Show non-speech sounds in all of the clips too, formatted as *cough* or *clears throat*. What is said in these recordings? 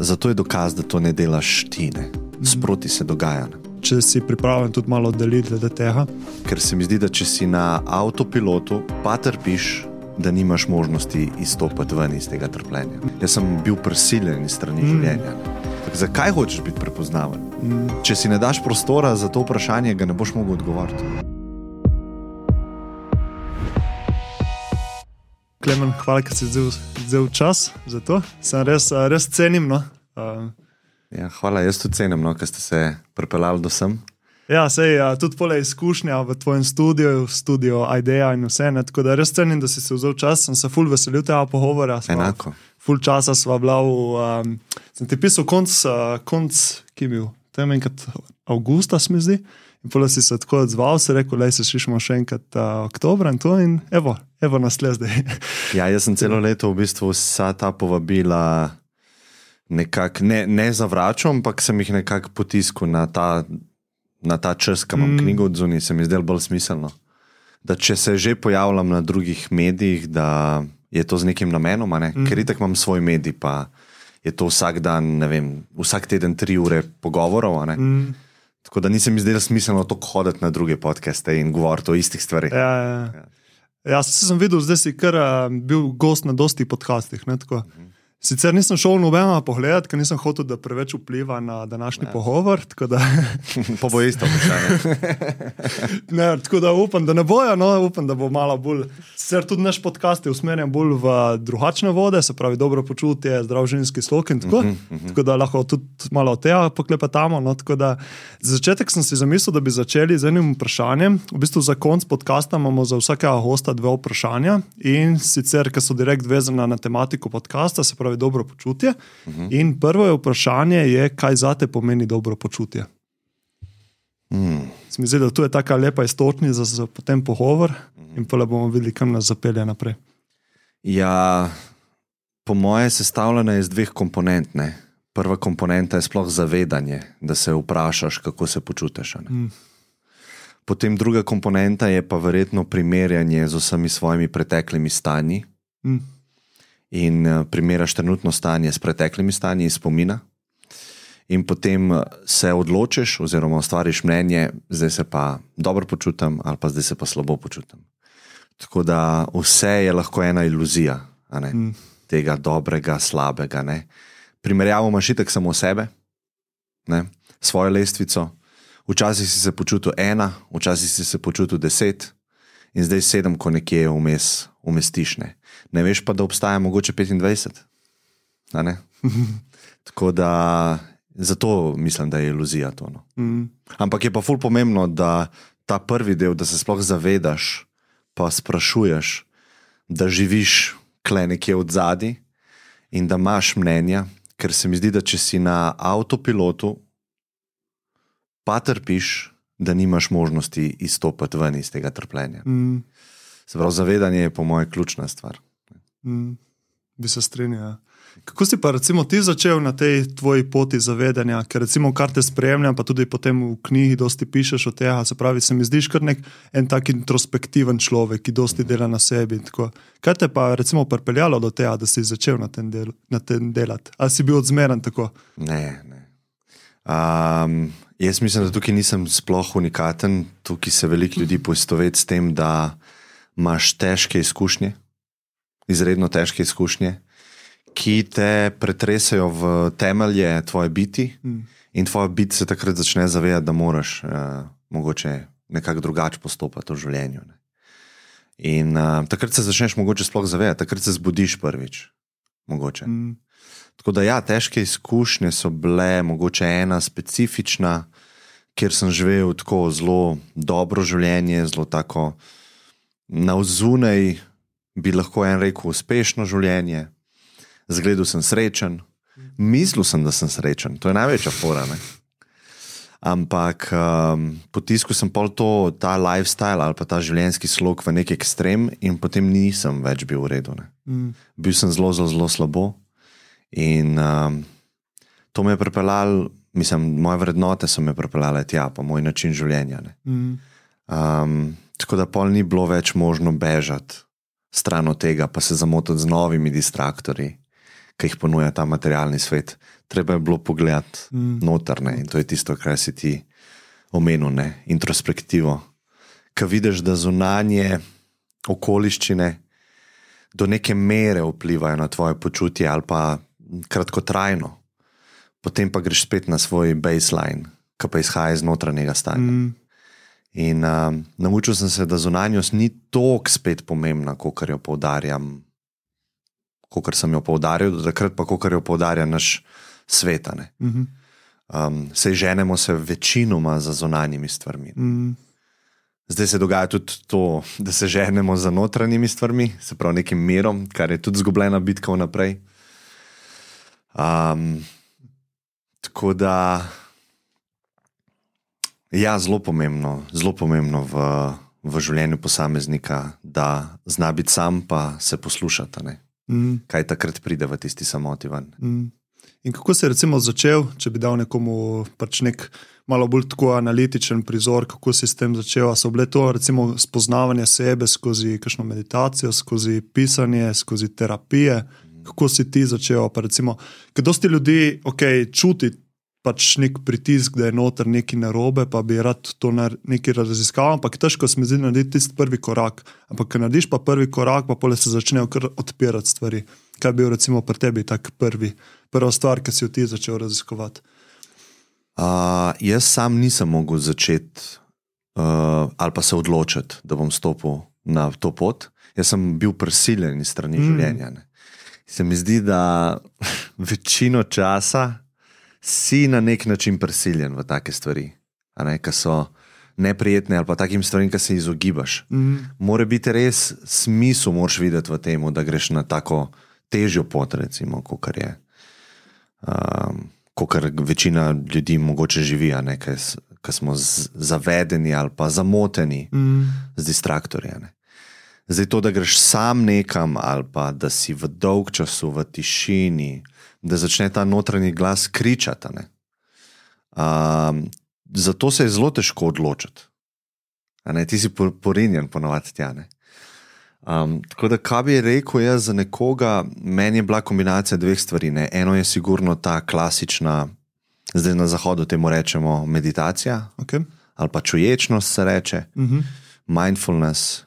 zato je dokaz, da to ne delaš ti, ne. sproti se dogaja. Ne. Če si pripravljen tudi malo deliti glede tega. Ker se mi zdi, da če si na avtopilotu, pa trpiš, da nimaš možnosti izstopiti ven iz tega trpljenja. Jaz sem bil prisiljen iz strani mm. življenja. Tak, zakaj hočeš biti prepoznaven? Mm. Če si ne daš prostora za to vprašanje, ga ne boš mogel odgovoriti. Klemen, hvala, da si vzel čas za to. Sem res, res cenim. No? Uh, Ja, hvala, jaz tudi cenim, no, da ste se pripeljali do sem. Ja, sej, ja, tudi pole izkušnja v tvojem studiu, studio IDEA in vse. Ne, tako da res cenim, da si se vzel čas, sem se ful veselil tega pogovora. Sva, Enako. Ful časa sva bila v. Um, sem ti pisal konc, uh, konc ki je bil, tam enkrat avgusta, se mi zdi. In pole si se tako odzval, se rekel, da se slišimo še enkrat uh, oktobra in to in evo, evo nas le zdaj. *laughs* ja, jaz sem celo leto v bistvu vsa ta povabila nekako ne, ne zavračal, ampak sem jih nekako potiskal na ta, na ta čas, ki imam mm. knjigo od zunaj, se mi zdelo bolj smiselno. Da če se že pojavljam na drugih medijih, da je to z nekim namenom, ne? mm. ker itek imam svoj medij, pa je to vsak dan, ne vem, vsak teden tri ure pogovorov. Mm. Tako da nisem izdelal smiselno to hoditi na druge podcaste in govoriti o istih stvarih. Ja, ja. ja. Jaz sem videl, da si kar uh, bil gost na dosti podcastih. Ne, mm. Sicer nisem šel nobeno pogledat, ker nisem hotel, da preveč vpliva na današnji ja. pogovor. *laughs* Pa bo isto vprašanje. *laughs* tako da upam, da ne bojo, no, upam, da bo malo bolj. Sicer tudi naš podcast je usmerjen bolj v drugačne vode, se pravi dobro počutje, zdrav ženski slog in tako. Uh -huh, uh -huh. Tako da lahko tudi malo od tega poklepetamo. No, za začetek sem si zamislil, da bi začeli z enim vprašanjem. V bistvu za konc podcasta imamo za vsakega gosta dve vprašanja in sicer, ker so direkt vezana na tematiko podcasta pravi dobro počutje. Uh. -huh. In prvo je vprašanje, je, kaj za te pomeni dobro počutje. Mm. Zdi se, da tu je tako lepa istočnica za, za potem pogovor, mm -hmm. in pa bomo videli, kam nas zapelje naprej. Ja, po moje je sestavljena iz dveh komponent. Ne? Prva komponenta je sploh zavedanje, da se vprašaš, kako se počutiš. Mm. Potem druga komponenta je pa verjetno primerjanje z vsemi svojimi preteklimi stanji. Mm in eh, primerjaš trenutno stanje s preteklimi stanji iz spomina, in potem eh, se odločiš, oziroma ustvariš mnenje, zdaj se pa dobro počutim, ali pa zdaj se pa slabo počutim. Tako da vse je lahko ena iluzija mm. tega dobrega, slabega. Ne? Primerjavo imaš itek samo sebe, ne? svojo lestvico. Včasih si se počutil ena, včasih si se počutil deset, in zdaj sedem, ko nekje vmes umestiš. Ne? Ne veš pa, da obstaja mogoče 25. *laughs* Tako da zato mislim, da je iluzija to. No. Mm. Ampak je pa ful pomembno, da ta prvi del, da se sploh zavedaš, pa sprašuješ, da živiš kle nekje od zadaj in da imaš mnenja, ker se mi zdi, da če si na avtopilotu, pa trpiš, da nimaš možnosti izstopiti ven iz tega trpljenja. Mm. Pravi, zavedanje je, po mojem, ključna stvar. Mm, bi se strinjal. Ja. Kako si pa recimo, ti začel na tej tvoji poti zavedanja, ker recimo, kar te spremlja, pa tudi potem v knjigi, dosti pišeš o tem. Se pravi, se mi zdiš kot nek en tak introspektiven človek, ki dosti dela na sebi. Kaj te pa recimo pripeljalo do tega, da si začel na tem, del, na tem delati? Ali si bil odzmeren tako? Ne, ne. Um, jaz mislim, da tukaj nisem sploh unikaten, tukaj se veliko ljudi poistoveti s tem, da imaš težke izkušnje, izredno težke izkušnje, ki te pretresajo v temelje tvoje biti mm. in tvoje biti se takrat začne zavedati, da moraš uh, mogoče nekako drugače postopati v življenju. Ne. In uh, takrat se začneš mogoče sploh zavedati, takrat se zbudiš prvič. Mm. Tako da, ja, težke izkušnje so bile, mogoče ena specifična, kjer sem živel tako zelo dobro življenje, zelo tako na vzunaj, bi lahko en rekel, uspešno življenje. Zgledal sem srečen, mislil sem, da sem srečen, to je največja fora. Ne? Ampak um, potiskal sem pol to, ta lifestyle ali pa ta življenjski slog v neki ekstrem, in potem nisem več bil v redu. Mm. Bil sem zelo, zelo, zelo slabo. In um, to me je pripeljalo, mislim, moje vrednote so me pripeljale tja, pa moj način življenja. Mm. Um, tako da pol ni bilo več možno bežati stran od tega, pa se zamotiti z novimi distraktorji, ki jih ponuja ta materialni svet. Treba je bilo pogledati mm. notrne in to je tisto, kar si ti omenil, ne? introspektivo. Ko vidiš, da zunanje okoliščine do neke mere vplivajo na tvoje počutje ali pa kratkotrajno, potem pa greš spet na svoj baseline, ki pa izhaja iz notranjega stanja. Mm. In uh, naučil sem se, da zunanjost ni tako spet pomembna, kot jo poudarjam, kot sem jo poudarjal, do takrat pa kot jo poudarja naš svet. Mm -hmm. um, Sej ženemo se večinoma za zunanjimi stvarmi. Mm. Zdaj se dogaja tudi to, da se ženemo za notranjimi stvarmi, se pravi nekim mirom, kar je tudi zgubljena bitka vnaprej. Um, tako da. Ja, zelo pomembno, zelo pomembno v, v življenju posameznika, da zna biti sam, pa se poslušati. Mm. Kaj takrat pride v tisti samoti ven. Mm. In kako je recimo začel, če bi dal nekomu pač nek malo bolj tako analitičen prizor, kako si s tem začel? So bile to recimo spoznavanje sebe skozi kakšno meditacijo, skozi pisanje, skozi terapije? Kako si ti začel? Ker dosti ljudi okay, čuti pač nek pritisk, da je noter nekaj narobe, pa bi rad to nekaj raziskal, ampak težko se mi zdi narediti tisti prvi korak. Ampak, ker narediš pa prvi korak, pa pole se začnejo odpirati stvari. Kaj bi bil recimo pri tebi tak prvi, prva stvar, ki si jo ti začel raziskovati? Uh, jaz sam nisem mogel začeti uh, ali pa se odločiti, da bom stopil na to pot. Jaz sem bil prisiljen iz strani mm. življenja. Ne. Se mi zdi, da *laughs* večino časa si na nek način prisiljen v take stvari, ki so neprijetne ali pa takim stvarem, ki se izogibaš. Mm. Mora biti res smisel, moraš videti v tem, da greš na tako težjo pot, recimo, kot je. Um, Kar večina ljudi mogoče živi, ki smo zavedeni ali pa zamoteni mm. z distraktorji. Zdaj, to, da greš sam nekam, ali pa da si v dolg času v tišini, da začne ta notranji glas kričati. Um, zato se je zelo težko odločiti. Ti si porinjen, ponovadi tja. Um, tako da, kaj bi rekel jaz za nekoga, meni je bila kombinacija dveh stvari. Ne? Eno je sigurno ta klasična, zdaj na zahodu temu rečemo meditacija okay. ali pa čuječnost se reče, uh mhm. -huh. mindfulness.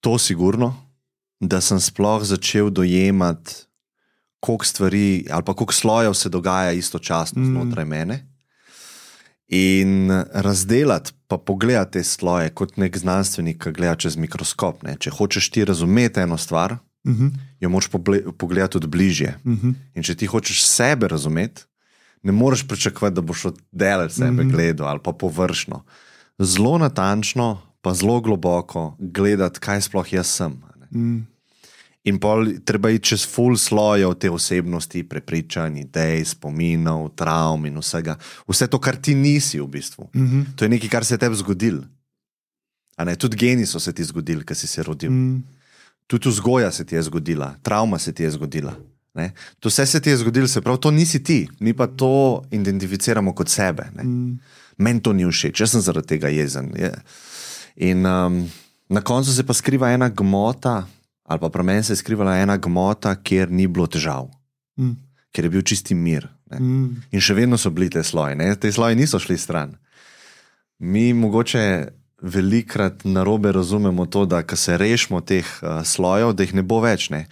To sigurno, da sem sploh začel dojemati koliko stvari ali koliko slojev se dogaja istočasno mm. znotraj mene. In razdeliti, pa pogledati te sloje kot nek znanstvenik, ki gleda čez mikroskop. Ne. Če hočeš ti razumeti eno stvar, mm -hmm. jo moraš pogledati tudi bližje. Mm -hmm. In če ti hočeš sebe razumeti, ne moreš pričakovati, da boš od dela sebe mm -hmm. gledal ali pa površno. Zelo natančno, pa zelo globoko gledati, kaj sploh jaz sem. Mm. In pol, treba je čez full slojev te osebnosti, prepričanj, idej, spominov, travm in vsega. Vse to, kar ti nisi v bistvu. Mm -hmm. To je nekaj, kar se je tebi zgodilo. Tudi geni so se ti zgodili, ki si se rodil. Mm. Tudi vzgoja se ti je zgodila, travma se ti je zgodila. Ne? To vse se ti je zgodilo, se pravi, to nisi ti, mi pa to identificiramo kot sebe. Mm. Meni to ni všeč, jaz sem zaradi tega jezen. Je. In um, na koncu se pa skriva ena gmota ali pa pri meni se je skrivala ena gmota, kjer ni bilo težav, mm. ker je bil čisti mir. Mm. In še vedno so bili te sloje, ne? te sloje niso šli stran. Mi mogoče velikrat narobe razumemo to, da se rešimo teh uh, slojev, da jih ne bo več. Ne?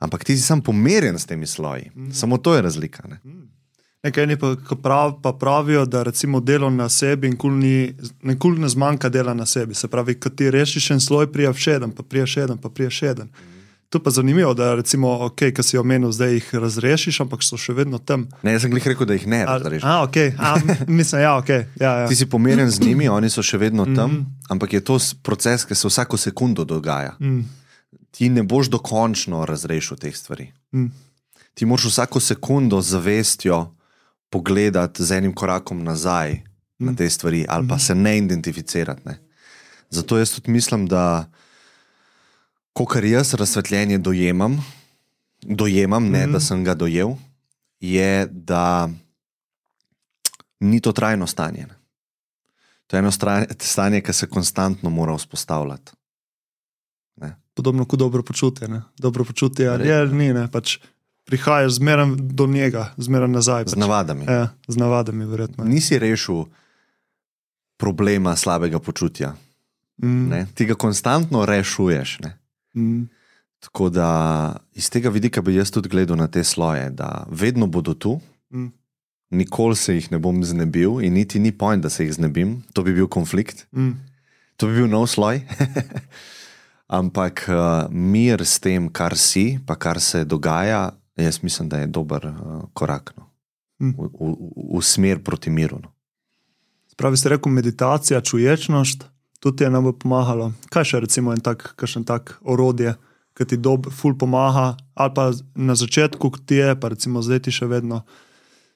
Ampak ti si sam pomerjen s temi sloji. Mm. Samo to je razlika. Ne? Mm. Nekaj eni pa, prav, pa pravijo, da recimo delo na sebi in nikoli ne zmanjka dela na sebi. Se pravi, ko ti rešiš en sloj, prijav še en, pa prijav še en, pa prijav še en. To pa je zanimivo, da recimo, okay, ki si omenil, zdaj jih razrešiš, ampak so še vedno tam. Ne, jaz sem jih rekel, da jih ne razrešiš. A, okay. A, *laughs* mislim, ja, okay. ja, ja. Ti si pomerjen z njimi, oni so še vedno tam, mm -hmm. ampak je to proces, ki se vsako sekundo dogaja. Mm. Ti ne boš dokončno razrešil teh stvari. Mm. Ti moraš vsako sekundo zavestjo pogledati z enim korakom nazaj mm. na te stvari, ali pa mm. se ne identificirati. Ne. Zato jaz tudi mislim, da ko kar jaz razsvetljenje dojemam, dojemam ne mm. da sem ga dojel, je, da ni to trajno stanje. Ne. To je eno stanje, ki se konstantno mora vzpostavljati. Podobno kot dobro počutje. Ne. Dobro počutje ali je, ni. Ne. Pač prihajaš zmeraj do njega, zmeraj nazaj. Z navadami. Ja, z navadami, verjetno. Nisi rešil problema slabega počutja. Mm, Ne? Ti ga konstantno rešuješ. Ne? mm, Tako da iz tega vidika bi jaz tudi gledal na te sloje, da vedno bodo tu, mm, nikoli se jih ne bom znebil, in niti ni point, da se jih znebim, to bi bil konflikt, mm, to bi bil nov sloj. *laughs* Ampak uh, mir s tem, kar si, pa kar se dogaja, jaz mislim, da je dober uh, korak no. Mm. v, v, v smer proti miru. No. Pravi ste rekel, meditacija, čuječnost, tudi je nam bo pomagalo. Kaj še recimo en tak, kakšen tak orodje, ki ti dob, ful pomaga, ali pa na začetku, ki ti je, pa recimo zdaj ti še vedno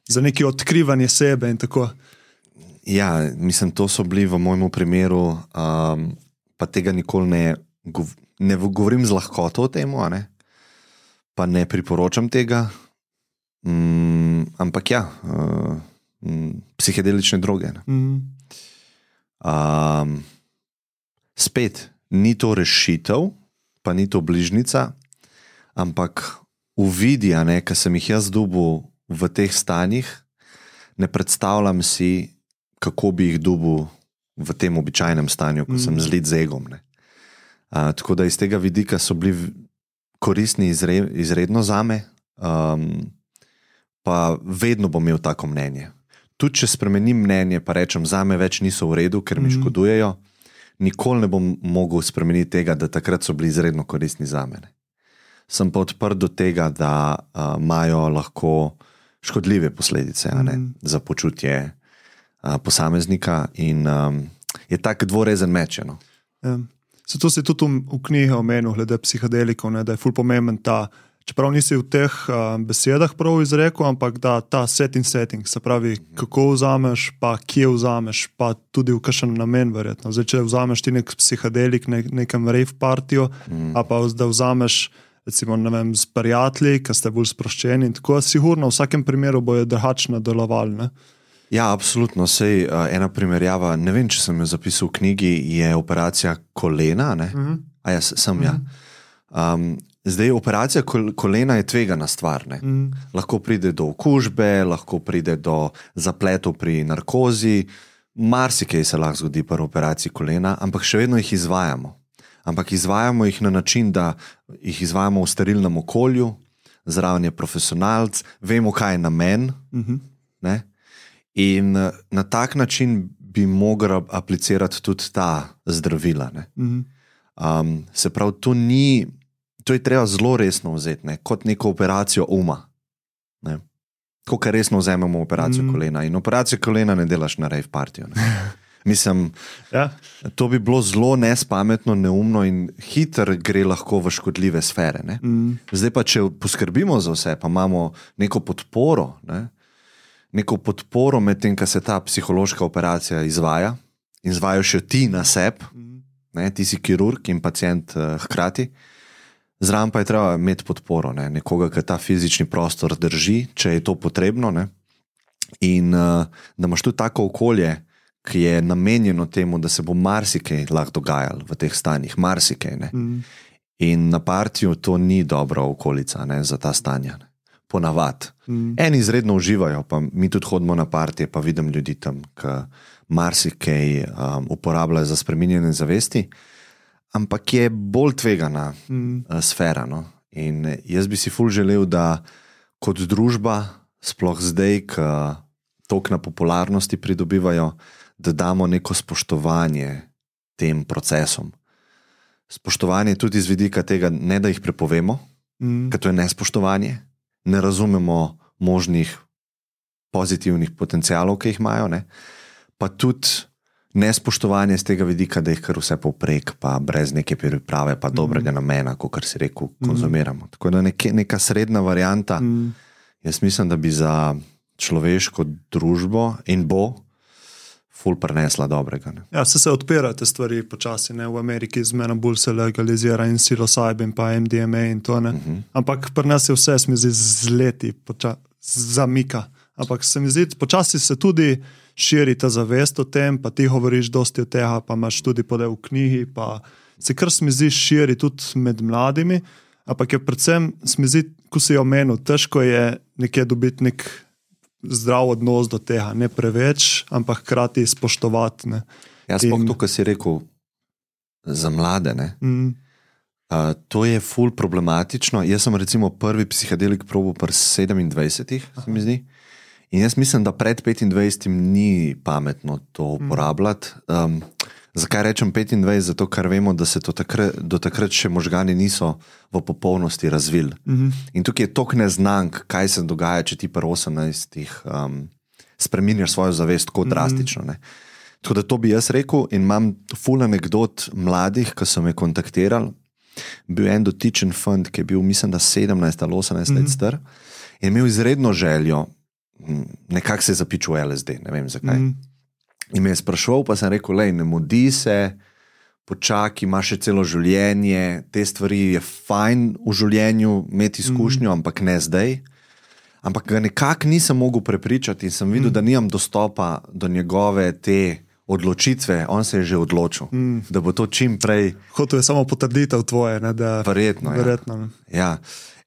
za neki odkrivanje sebe in tako. Ja, mislim, to so bili v mojem primeru, um, pa tega nikoli ne, gov, ne govorim z lahkoto o tem, pa ne priporočam tega. Mm, ampak ja, uh, mm, psihedelične droge. Ne. Mm, Um, spet ni to rešitev, pa ni to bližnica, ampak uvidi, ki sem jih jaz dubil v teh stanjih, ne predstavljam si, kako bi jih dubil v tem običajnem stanju, ko mm. sem Mm. zlit z egom. ne. Uh, tako da iz tega vidika so bili koristni izre, izredno za me, um, pa vedno bom imel tako mnenje. Tudi če spremenim mnenje, pa rečem, za me več niso v redu, ker mi Mhm. škodujejo, nikoli ne bom mogel spremeniti tega, da takrat so bili izredno koristni za me. Sem pa odprt do tega, da uh, imajo lahko škodljive posledice ne, Mhm. za počutje uh, posameznika, in um, je tak dvorezen meč. No. ja. Zato si tudi v, knjigi omenil, glede psihedelikov, ne, da je ful pomemben ta. Čeprav nisi v teh uh, besedah prav izrekel, ampak da ta set in setting, se pravi, kako vzameš, pa kje vzameš, pa tudi v kakšen namen, verjetno. Zdaj, če vzameš ti nek psihedelik, ne, nekem rave partijo, mm. a pa da vzameš, recimo, ne vem, s prijatelji, ki ste bolj sproščeni in tako, sigurno v vsakem primeru bojo drugačno delovali. Ne. Ja, absolutno. Sej, uh, ena primerjava, ne vem, če sem jo zapisal v knjigi, je operacija kolena. Uh Mhm. -huh. A jaz sem, ja. Um, zdaj, operacija kol kolena je tvegana stvar. ne. Mm. Lahko pride do okužbe, lahko pride do zapletov pri narkozi, marsikaj se lahko zgodi pri operaciji kolena, ampak še vedno jih izvajamo. Ampak izvajamo jih na način, da jih izvajamo v sterilnem okolju, zraven je profesionalc, vemo, kaj je namen. Mhm. Ne? In eh, na tak način bi mogel aplicirati tudi ta zdravila. ne. Mhm. Um, se pravi, to, ni, to je treba zelo resno vzeti, ne? kot neko operacijo uma. Ne? Tako, ker resno vzamemo operacijo Mm. mm. kolena. In operacijo kolena ne delaš na rave partiju. ne. *laughs* Mislim, Ja. to bi bilo zelo nespametno, neumno in hitro gre lahko v škodljive sfere. Ne? Mm. Zdaj pa, če poskrbimo za vse, pa imamo neko podporo, ne? Neko podporo med tem, kar se ta psihološka operacija izvaja, in izvajaš jo ti na sebi, ne? ti si kirurg in pacijent uh, hkrati. Zraven pa je treba imeti podporo, ne? nekoga, ki ta fizični prostor drži, če je to potrebno. Ne? In uh, da imaš tudi tako okolje, ki je namenjeno temu, da se bo marsikaj lahko dogajalo v teh stanjih, marsikaj. Ne? Mm. In na partiju to ni dobra okolica ne, za ta stanja. Ne. Ponavadi. Mm. Eni izredno uživajo, pa mi tudi hodimo na partije, pa vidim ljudi tam, ki marsikaj um, uporabljajo za spreminjanje zavesti, ampak je bolj tvegana Mm. uh, sfera. No. In eh, jaz bi si ful želel, da kot družba, sploh zdaj, ki toliko na popularnosti pridobivajo, da damo neko spoštovanje tem procesom. Spoštovanje tudi z vidika tega, ne da jih prepovemo, Mm. ker to je nespoštovanje, ne razumemo možnih pozitivnih potencialov, ki jih imajo, ne? pa tudi nespoštovanje z tega vidika, da jih kar vse povprek, pa brez neke priprave, pa dobrega namena, kot si rekel, konzumiramo. Tako da neke, neka srednja varianta, Mm. jaz mislim, da bi za človeško družbo in bo ful prenesla dobrega. Ne? Ja, se, se odpirajo te stvari počasi. Ne? V Ameriki zmeraj bolj se legalizira in psilocybin, pa MDMA in to. Uh -huh. Ampak pri nas je vse, se mi zdi, z leti poča- zamika. Ampak se mi zdi, počasi se tudi širi ta zavest o tem, pa ti govoriš dosti o tega, pa imaš tudi podaj v knjigi, pa se kar se mi zdi širi tudi med mladimi. Ampak je predvsem, se mi zdi, ko si omenil, težko je nekje dobiti nek zdrav odnos do tega, ne preveč, ampak hkrati spoštovati. Ne. Jaz sploh In- to, kar si rekel za mlade. Ne? Mm, Uh, to je ful problematično. Jaz sem recimo prvi psihedelik probo pri 27, se mi zdi. In jaz mislim, da pred 25 ni pametno to uporabljati. Um, zakaj rečem 25? Zato, ker vemo, da se takrat, do takrat še možgani niso v popolnosti razvili. mhm, In tukaj je toliko neznank, kaj se dogaja, če ti pri 18 um, spremeniš svojo zavest tako drastično. Ne? Tako da to bi jaz rekel, in imam ful anegdot mladih, ki so me kontaktirali. Bil je en dotičen fund, ki je bil, mislim, da 17 ali 18 let star in imel izredno željo, nekako se je zapičil v LSD, ne vem zakaj. mm, In me je sprašval, pa sem rekel, lej, ne mudi se, počakaj, imaš še celo življenje, te stvari je fajn v življenju imeti izkušnjo, mm. ampak ne zdaj. Ampak ga nekako nisem mogel prepričati in sem videl, mm. da nimam dostopa do njegove te odločitve. On se je že odločil, mm. da bo to čim prej Hotel je samo potrditev tvoje. Ne, da, verjetno. Ja. verjetno ne. Ja.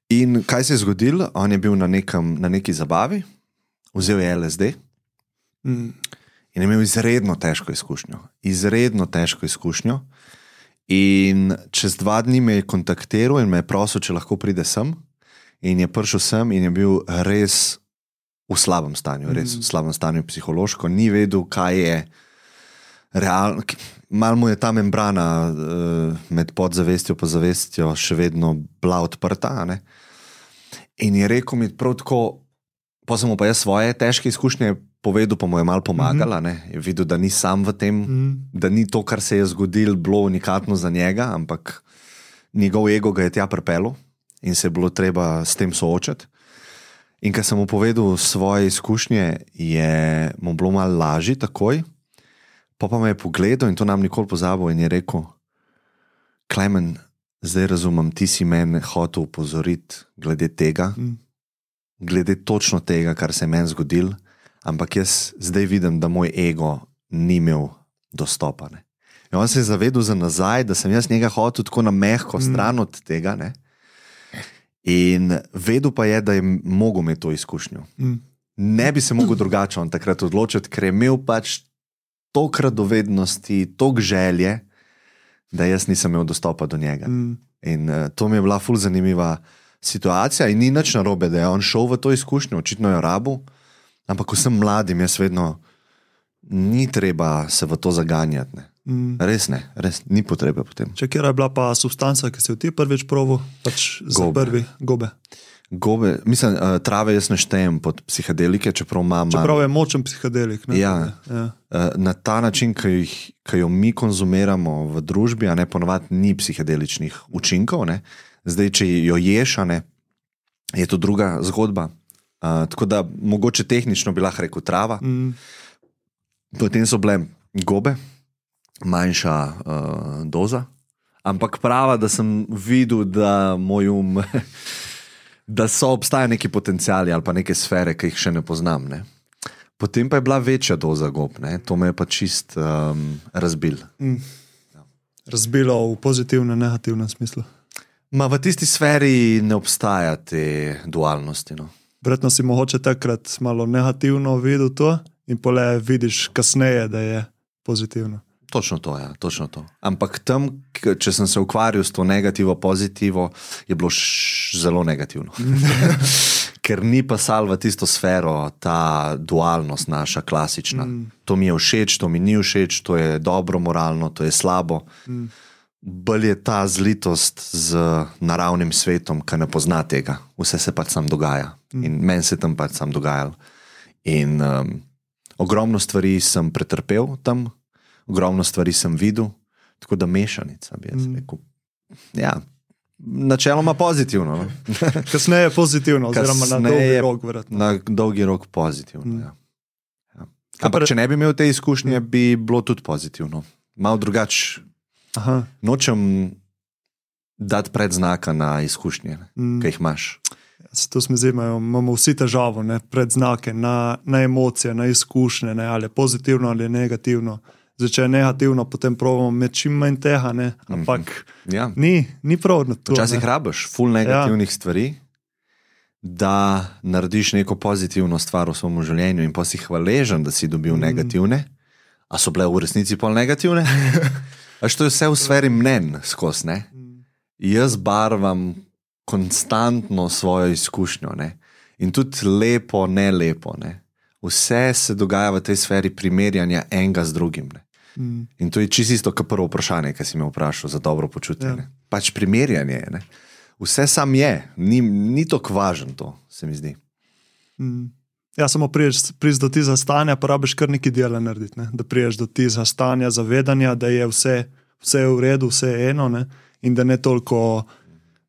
In kaj se je zgodilo? On je bil na, nekem, na neki zabavi, vzel je LSD. Mm, In imel izredno težko izkušnjo, izredno težko izkušnjo. In čez dva dni me je kontaktiral in me je prosil, če lahko pride sem. In je prišel sem in je bil res v slabem stanju, res v slabem stanju psihološko, ni vedel, kaj je realno. Mal mu je ta membrana uh, med podzavestjo in zavestjo še vedno bila odprta. ne. In je rekel mi prav tako, pa sem pa jaz svoje težke izkušnje povedal, pa mu je malo pomagala. Mm -hmm. Je videl, da ni sam v tem, mm, da ni to, kar se je zgodilo, bilo unikatno za njega, ampak njegov ego ga je tja pripeljal in se je bilo treba s tem soočati. In ker sem mu povedal svoje izkušnje, je mu bilo malo lažje takoj. Pa pa me je pogledal in to nam nikoli pozabil in je rekel: Klemen, zdaj razumem, ti si meni hotel upozoriti glede tega, mm, glede točno tega, kar se je meni zgodilo, ampak jaz zdaj vidim, da moj ego ni imel dostopa. Ne. In on se je zavedel za nazaj, da sem jaz njega hotel tako na mehko stran od tega. Ne. In vedel pa je, da je mogel imeti to izkušnjo. mm, Ne bi se mogel drugače on takrat odločiti, ker je imel pač toliko radovednosti, toliko želje, da jaz nisem imel dostopa do njega. mm, In uh, to mi je bila ful zanimiva situacija, in ni nič narobe, da je on šel v to izkušnjo, očitno je rabu, ampak vsem mladim jaz vedno ni treba se v to zaganjati. Ne. mm. Res ne, res ni potrebe potem. Če kje je bila pa substanca, ki si jo ti prvič proval, pač za Gobe. prvi gobe. Gobe, mislim, uh, trave jaz ne štejem pod psihedelike, čeprav imam. Čeprav je močen psihedelik. Ne? Ja. ja. Eh, Na ta način, ki, jih, ki jo mi konzumiramo v družbi, a ne ponovadi ni psihedeličnih učinkov. Ne. Zdaj, če jo ješ, ne, je to druga zgodba. Uh, tako da mogoče tehnično bi lahko rekel trava. Mm, Potem so bile gobe, manjša uh, doza, ampak prava, da sem videl, da moj um. *laughs* Da so obstajajo neki potencijali ali pa neke sfere, ki jih še ne poznam. Ne. Potem pa je bila večja doza gob, ne. to me je pa čist um, razbil. mm. Razbilo v pozitivnem, negativnem smislu. Ma v tisti sferi ne obstaja te dualnosti. No. Verjetno si mogoče takrat malo negativno videl to, in pole vidiš kasneje, da je pozitivno. Točno to, ja, točno to. Ampak tam, če sem se ukvarjal s to negativo, pozitivo, je bilo zelo negativno. *laughs* Ker ni pasal v tisto sfero ta dualnost naša, klasična. Mm. To mi je všeč, to mi ni všeč, to je dobro, moralno, to je slabo. Mm. Bolj je ta zlitost z naravnim svetom, ki ne pozna tega. Vse se pač sam dogaja. Mm. In meni se tam pač sam dogajalo. In um, ogromno stvari sem pretrpel tam, ogromno stvari sem videl, tako da mešanica bi jaz rekel. Ja, načeloma pozitivno. No? *laughs* Kasneje je pozitivno, oziroma na dolgi Kasneje- rok. Verjetno. Na dolgi rok pozitivno. Mm. Ja. Ja. Ampak, če ne bi imel te izkušnje, bi bilo tudi pozitivno. Malo drugače. Aha, Nočem dati predznaka na izkušnje, mm. ki jih imaš. to zdi, imajo- imamo vsi težavo, ne, predznake na, na emocije, na izkušnje, ne, ali pozitivno ali negativno. Zdaj, če je negativno, potem pravimo imeti čim manj tega, ne? ampak Ja. ni, ni prav to. Včasih ne. rabiš ful negativnih ja. stvari, da narediš neko pozitivno stvar v svojem življenju in pa si hvaležen, da si dobil mm. negativne. A so bile v resnici pol negativne? *laughs* Až to je vse v sferi mnen skozi. ne. Jaz barvam konstantno svojo izkušnjo ne? in tudi lepo, ne lepo. Ne? Vse se dogaja v tej sferi primerjanja enega z drugim. Ne? Mm. In to je čisto isto, kot prvo vprašanje, ki si me vprašal za dobro počutje. Ja. Ja. Pač primerjanje je. Ne? Vse sam je, ni, ni tako važno, to se mi zdi. Mm. Ja, samo priješ, priješ do tega stanja, pa rabiš kar nekaj dela narediti. Ne? Da priješ do tega stanja zavedanja, da je vse, vse v redu, vse eno, ne? in da ne toliko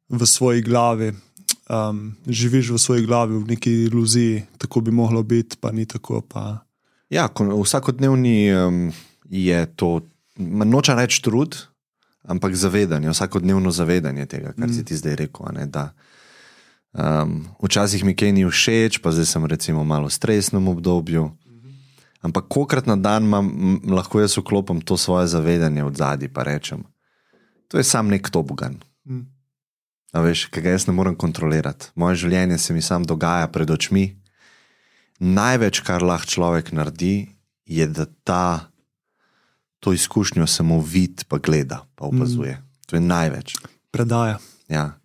v svoji glavi. Um, živiš v svoji glavi, v neki iluziji, tako bi moglo biti, pa ni tako. Pa... Ja, ko- vsakodnevni um, je to, nočem reči trud, ampak zavedanje, vsakodnevno zavedanje tega, kar mm. si ti zdaj rekel. Ne, da, um, včasih mi kaj ni všeč, pa zdaj sem recimo malo v stresnem obdobju. Ampak kokrat na dan imam, lahko jaz vklopim to svoje zavedanje od zadaj in rečem, to je sam nek tobogan. Mm. A veš, ki ga jaz ne morem kontrolirati. Moje življenje se mi sam dogaja pred očmi. Največ, kar lahko človek naredi, je, da ta, to izkušnjo samo vidi, pa gleda, pa opazuje. Mm. To je največ. Predaja. Ja,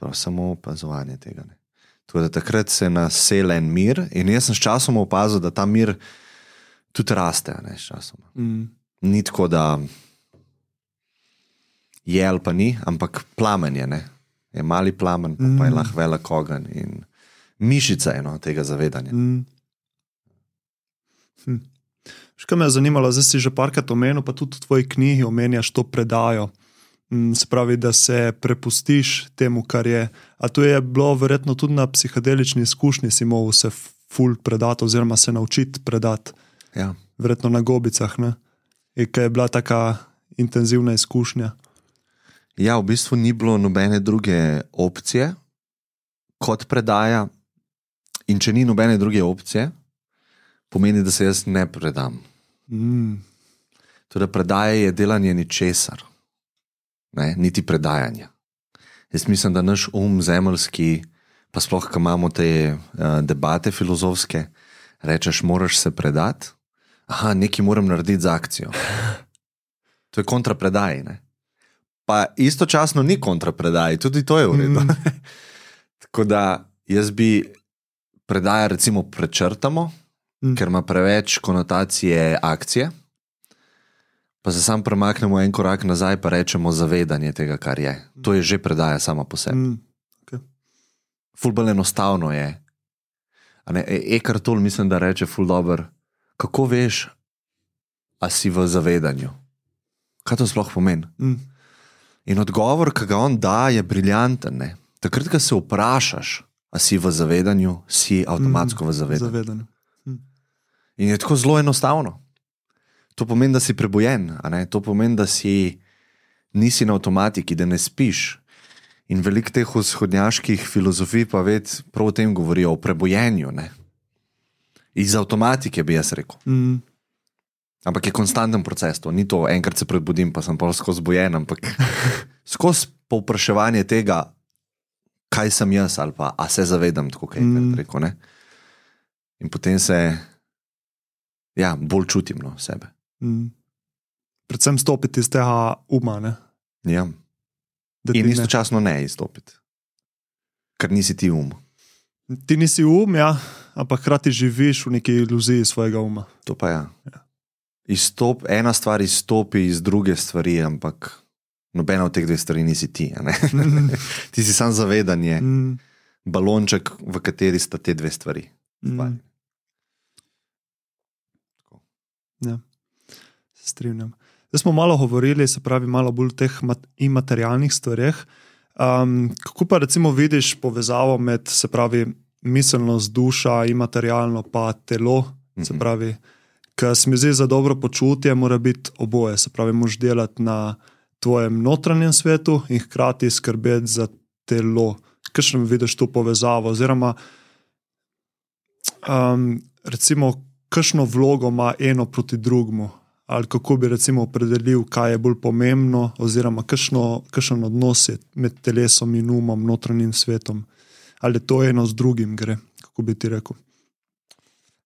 Prav, samo opazovanje tega. Ne. Tako da takrat se nasele en mir, in jaz sem s časom opazil, da ta mir tudi raste. Ne. Mm. Ni tako, da je ali pa ni, ampak plamen je. Ne? Je mali plamen, pa, pa je lahko velik ogenj in mišica je no, tega zavedanja. Mm. Hm. Še kaj me je zanimalo, zdaj si že parkrat omenil, pa tudi v tvoji knjigi omenjaš to predajo. Mm, Se pravi, da se prepustiš temu, kar je. A to je bilo verjetno tudi na psihedelični izkušnji, si mogel se ful predati, oziroma se naučiti predati, Ja. verjetno na gobicah. Kaj je bila taka intenzivna izkušnja. ja, v bistvu ni bilo nobene druge opcije kot predaja, in če ni nobene druge opcije, pomeni, da se jaz ne predam. Mm. Torej, predaja je delanje ničesar, ne, niti predajanja. Jaz mislim, da naš um, zemeljski, pa sploh, ko imamo te uh, debate filozofske, rečeš, moraš se predati, aha, nekaj moram narediti za akcijo. To je kontrapredaj. Ne? Pa istočasno ni kontrapredaj, tudi to je v redu. Mm. *laughs* Tako da jaz bi predaja, recimo, prečrtamo, Mm. ker ima preveč konotacije akcije. Pa se sam premaknemo en korak nazaj, pa rečemo zavedanje tega, kar je. To je že predaja sama po sebi. Mm. Fulbol enostavno je. Ne, e- Ekar Toll mislim, da reče ful dobr. Kako veš, a si v zavedanju? Kaj to sploh pomeni? Mm. In odgovor, ki ga on da, je briljanten. Ne? Takrat, ko se vprašaš, a si v zavedanju, si avtomatsko v zavedanju. Zavedanje. In je tako zelo enostavno. To pomeni, da si prebojen, to pomeni, da si nisi na avtomatiki, da ne spiš. In veliko teh vzhodnjaških filozofij pa ved, prav o tem govorijo, o prebojenju. Ne? Iz avtomatike bi jaz rekel. Mm. Ampak je konstanten proces, to ni to, enkrat se prebudim, pa sem pa skozi bojen, ampak *laughs* skozi povpraševanje tega, kaj sem jaz, ali pa a se zavedam, tako Mm. mm. rekel. Ne? In potem se ja, bolj čutim no, sebe. Mm. Predvsem stopiti iz tega uma. Ne? Ja. Da In ti ne- istočasno ne izstopiti, ker nisi ti um. Ti nisi um, ja, ampak hkrati živiš v neki iluziji svojega uma. To pa ja. Izstop, ena stvar izstopi iz druge stvari, ampak nobena od teh dveh stvari nisi ti. ne. *laughs* ti si sam zavedanje, Mm. balonček, v kateri sta te dve stvari. Mm. Ja, se strinjam. Zdaj smo malo govorili, se pravi, malo bolj o teh mat- imaterialnih stvareh. Um, kako pa recimo vidiš povezavo med, se pravi, miselnost, duša, imaterialno pa telo? Se Mhm. pravi, ker se mi zdi za dobro počutje, mora biti oboje. Se pravi, moš delati na tvojem notranjem svetu in hkrati skrbeti za telo. Kakšno vidiš to povezavo? Oziroma, um, recimo, kakšno vlogo ima eno proti drugemu. Ali kako bi recimo opredelil, kaj je bolj pomembno, oziroma kakšen odnos je med telesom in umom, notranjim svetom, ali to eno z drugim gre, kako bi ti rekel.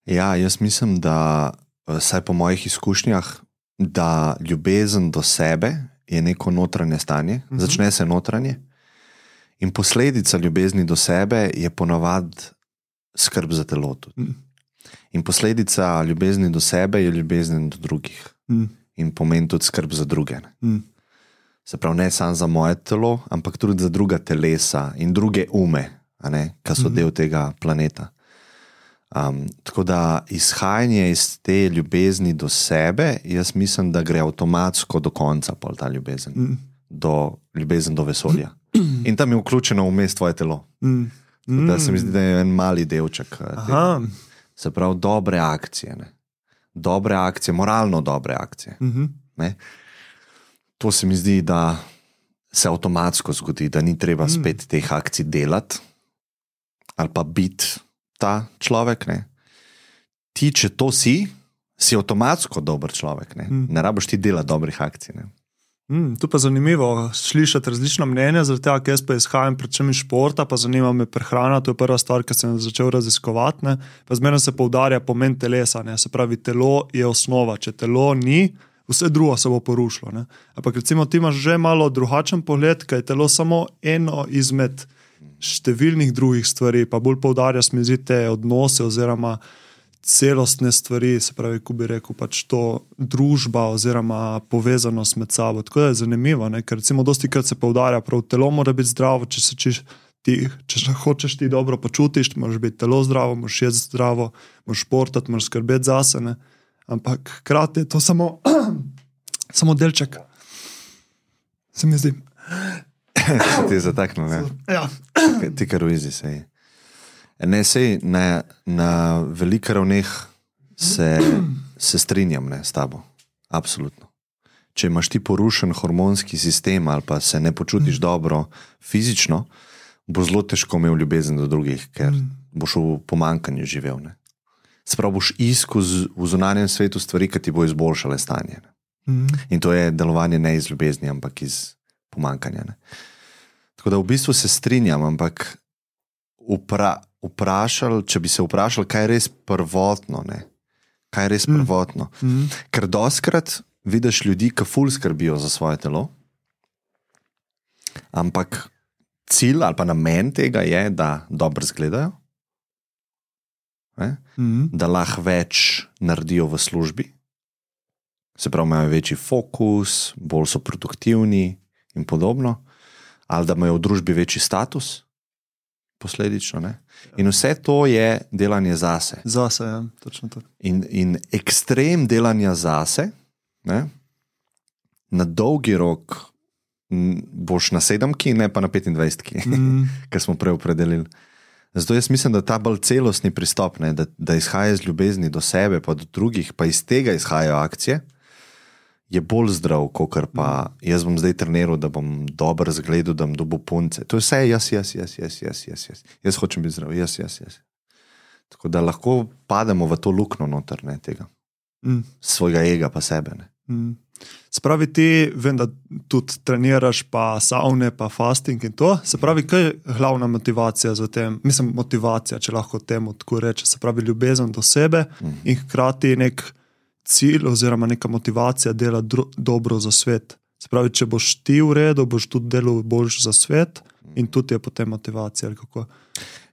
Ja, jaz mislim, da, vsaj po mojih izkušnjah, da ljubezen do sebe je neko notranje stanje, uh -huh. začne se notranje. In posledica ljubezni do sebe je ponovadi skrb za telo. Mm. In posledica ljubezni do sebe je ljubezen do drugih. Mm. In pomeni tudi skrb za druge. Mm. Se pravi, ne samo za moje telo, ampak tudi za druga telesa in druge ume, ki so mm. del tega planeta. Um, tako da izhajanje iz te ljubezni do sebe, jaz mislim, da gre avtomatsko do konca, pol ta ljubezen, mm. do ljubezen do vesolja. *clears throat* In tam je vključeno vmes tvoje telo. Mm. Da se mi zdi, da je en mali delček. Eh, se pravi, dobre akcije. Ne? Dobre akcije, moralno dobre akcije. Mm -hmm. To se mi zdi, da se avtomatsko zgodi, da ni treba mm. spet teh akcij delati ali pa biti ta človek. Ne? Ti, če to si, si avtomatsko dober človek. Ne, mm. ne rabiš ti delati dobrih akcij. Ne? Mm, tu pa je zanimivo slišati različna mnenja, zaradi tega, ker jaz pa izhajam predvsem iz športa, pa zanima me prehrana. To je prva stvar, ki sem začel raziskovati. Zmerno se poudarja pomen telesa. Ne? Se pravi, telo je osnova. Če telo ni, vse drugo se bo porušilo. Ne? Ampak recimo ti imaš že malo drugačen pogled, ker je telo samo eno izmed številnih drugih stvari, pa bolj poudarja smizite odnose oziroma celostne stvari, se pravi, ko bi rekel, pač to družba oziroma povezanost med sabo. Tako da je zanimivo, ne? ker recimo dosti krat se poudarja, da telo mora biti zdravo, če se čiš. Ti, če se hočeš ti dobro počutiš, moraš biti telo zdravo, moraš jesti zdravo, moraš športati, moraš skrbeti za sebe. Ampak hkrati je to samo, *clears throat* samo delček. Se mi zdi. *clears throat* ti je zataknil, ne? Ja. Ti kar v izi se je. Ne, sej, na, na velikih ravneh se, se strinjam ne, s tabo. Absolutno. Če imaš ti porušen hormonski sistem ali pa se ne počutiš mm. dobro fizično, bo zelo težko imel ljubezen do drugih, ker mm. boš v pomankanju živel. Sprav boš iskal v zunanjem svetu stvari, ki ti bo izboljšale stanje. Mm. In to je delovanje ne iz ljubezni, ampak iz pomankanja. Ne. Tako da v bistvu se strinjam, ampak upra vprašali, če bi se vprašali, kaj je res prvotno. Ne? Kaj je res mm. prvotno? Mm. Ker doskrat vidiš ljudi, ki ful skrbijo za svoje telo, ampak cilj ali pa namen tega je, da dobro izgledajo, mm. da lahko več naredijo v službi. Se pravi, imajo večji fokus, bolj so produktivni in podobno, ali da imajo v družbi večji status posledično. Ne? In vse to je delanje zase. Zase, ja, točno to. In, in ekstrem delanja zase, ne? na dolgi rok, boš na sedemki, ne pa na 25, *laughs* mm. kar smo prej opredelili. Zato jaz mislim, da ta bolj celostni pristop, ne, da, da izhaja iz ljubezni do sebe, pa do drugih, pa iz tega izhajajo akcije je bolj zdrav, kot pa jaz bom zdaj treniral, da bom dobro zgledal, da bom dobil punce. To je vse, jaz, jaz, jaz, jaz, jaz, jaz, jaz. jaz hočem biti zdrav, jaz, jaz, jaz. Tako da lahko pademo v to luknjo noter ne, tega, mm. svojega ega, pa sebe. Mm. Spravi ti, vem, da tudi treniraš, pa savne, pa fasting in to. Se pravi, kaj je glavna motivacija za tem? Mislim, motivacija, če lahko temu tako rečem. Se pravi, ljubezen do sebe mm. in hkrati nek cilj oziroma neka motivacija dela dobro za svet. Se pravi, če boš ti v redu, boš tudi delal boljš za svet in tudi je potem motivacija.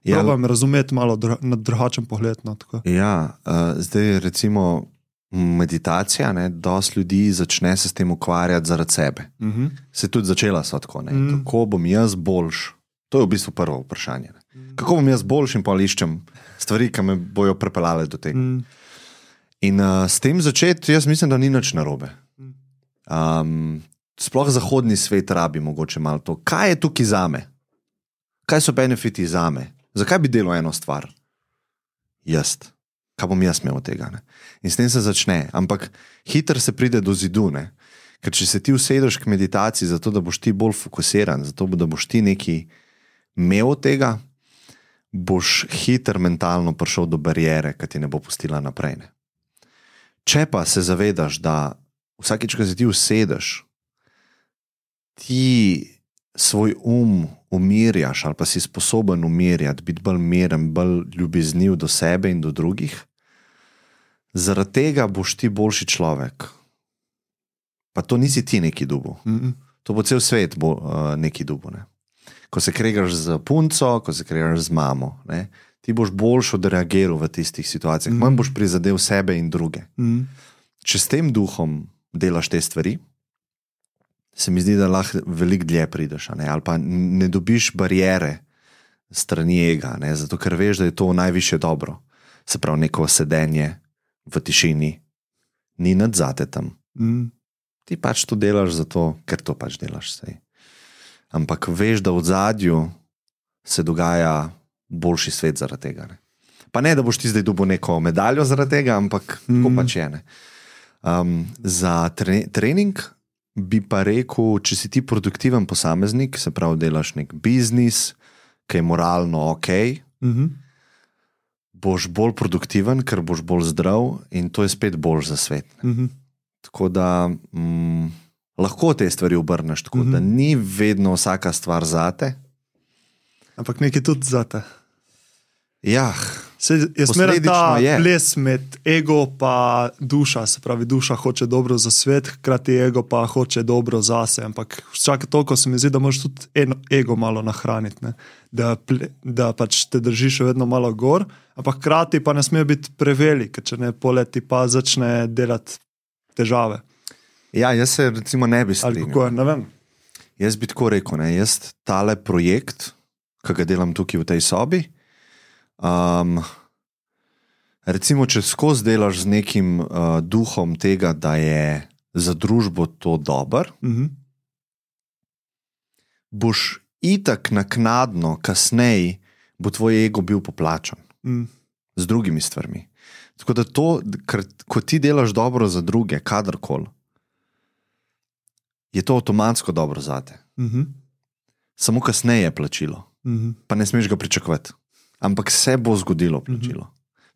Ja, Pravim razumeti malo dr na drugačen pogled. No, ja, uh, zdaj recimo meditacija, da dosti ljudi začne se s tem ukvarjati zaradi sebe. Uh. -huh. Se je tudi začela s tako, uh mhm. -huh. kako bom jaz boljš. To je v bistvu prvo vprašanje. Mhm. -huh. Kako bom jaz boljš in pa iščem stvari, ki me bojo pripeljale do tega. Uh -huh. In uh, s tem začeti, jaz mislim, da ni nič narobe. Um, sploh zahodni svet rabi mogoče malo to. Kaj je tukaj za me? Kaj so benefiti za me? Zakaj bi delal eno stvar? Jaz. Kaj bom jaz imel od tega? Ne? In s tem se začne. Ampak hitro se pride do zidu. Ne? Ker če se ti usedeš k meditaciji, zato da boš ti bolj fokusiran, zato da boš ti nekaj imel od tega, boš hitro mentalno prišel do barijere, ki ti ne bo pustila naprej. Ne? Če pa se zavedaš, da vsakeč, ko se ti usedeš, ti svoj um umirjaš, ali pa si sposoben umirjati, biti bolj miren, bolj ljubezniv do sebe in do drugih, zaradi tega boš ti boljši človek. Pa to nisi ti neki dubu. Mm -mm. To bo cel svet bo, uh, neki dubu. Ne? Ko se kregaš z punco, ko se kregaš z mamo, ne? Ti boš boljš odreagiral v tistih situacijah, mm. manj boš prizadel sebe in druge. Mm. Če s tem duhom delaš te stvari, se mi zdi, da lahko veliko dlje prideš, ne? ali pa ne dobiš barijere strani ega, ne? zato ker veš, da je to najviše dobro. Se pravi, neko sedenje v tišini, ni nadzate tam. Mm. Ti pač to delaš zato, ker to pač delaš. Sej. Ampak veš, da v zadju se dogaja boljši svet zaradi tega. Ne? Pa ne, da boš ti zdaj dobil neko medaljo zaradi tega, ampak mm. pač je. Ne? Um, za tre trening bi pa rekel, če si ti produktiven posameznik, se pravi, delaš nek biznis, ki je moralno ok, Mm -hmm. boš bolj produktiven, ker boš bolj zdrav in to je spet bolj za svet. Ne? Mm -hmm. Tako da mm, lahko te stvari obrneš, tako mm -hmm. Mhm. da ni vedno vsaka stvar zate. Ampak nekaj tudi zate. Ja, Se, jaz merim, da je. ples med ego in duša, se pravi, duša hoče dobro za svet, hkrati ego pa hoče dobro za sebe. Ampak vsake toliko se mi zdi, da moraš tudi eno ego malo nahraniti, ne? da, da pač te držiš vedno malo gor, ampak hkrati pa ne sme biti prevelik, ker če ne poleti pa začne delati težave. ja, jaz se recimo ne bi strinjal. kako ne vem. Jaz bi tako rekel, ne, jaz tale projekt, ki ga delam tukaj v tej sobi. Um, recimo, če skozi delaš z nekim uh, duhom tega, da je za družbo to dober, Mhm. boš itak naknadno, kasneje, bo tvoj ego bil poplačan Mm. z drugimi stvarmi. Tako da to, kar, ko ti delaš dobro za druge, kadarkoli, je to avtomatsko dobro za te. Mhm. Samo kasneje je plačilo, Mhm. pa ne smeš ga pričakovati. Ampak se bo zgodilo plačilo.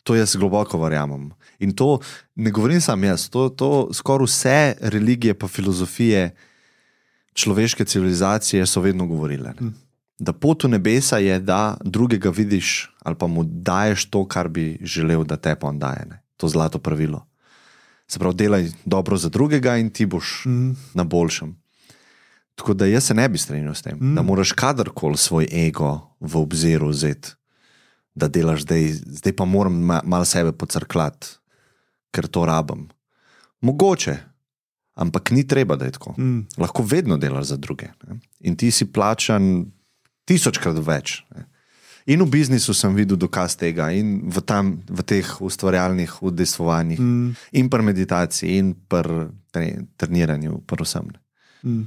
To jaz globoko verjamem. In to ne govorim sam jaz, to, to skoraj vse religije, pa filozofije človeške civilizacije so vedno govorile. Ne? Da pot v nebesa je, da drugega vidiš ali pa mu daješ to, kar bi želel, da te pa on daje. Ne? To zlato pravilo. Se pravi, delaj dobro za drugega in ti boš Mhm. na boljšem. Tako da jaz se ne bi strinjal s tem, mm. da moraš kadarkoli svoj ego v obziru vzeti, da delaš zdaj, zdaj pa moram ma, malo sebe pocrklati, ker to rabim. Mogoče, ampak ni treba, da je tako. Mm. Lahko vedno delaš za druge. Ne? In ti si plačan tisočkrat več. Ne? In v biznisu sem videl dokaz tega, in v, tam, v teh ustvarjalnih udejstvovanjih, Mm. in pri meditaciji, in pri tre- treniranju, predvsem. ne. Mm.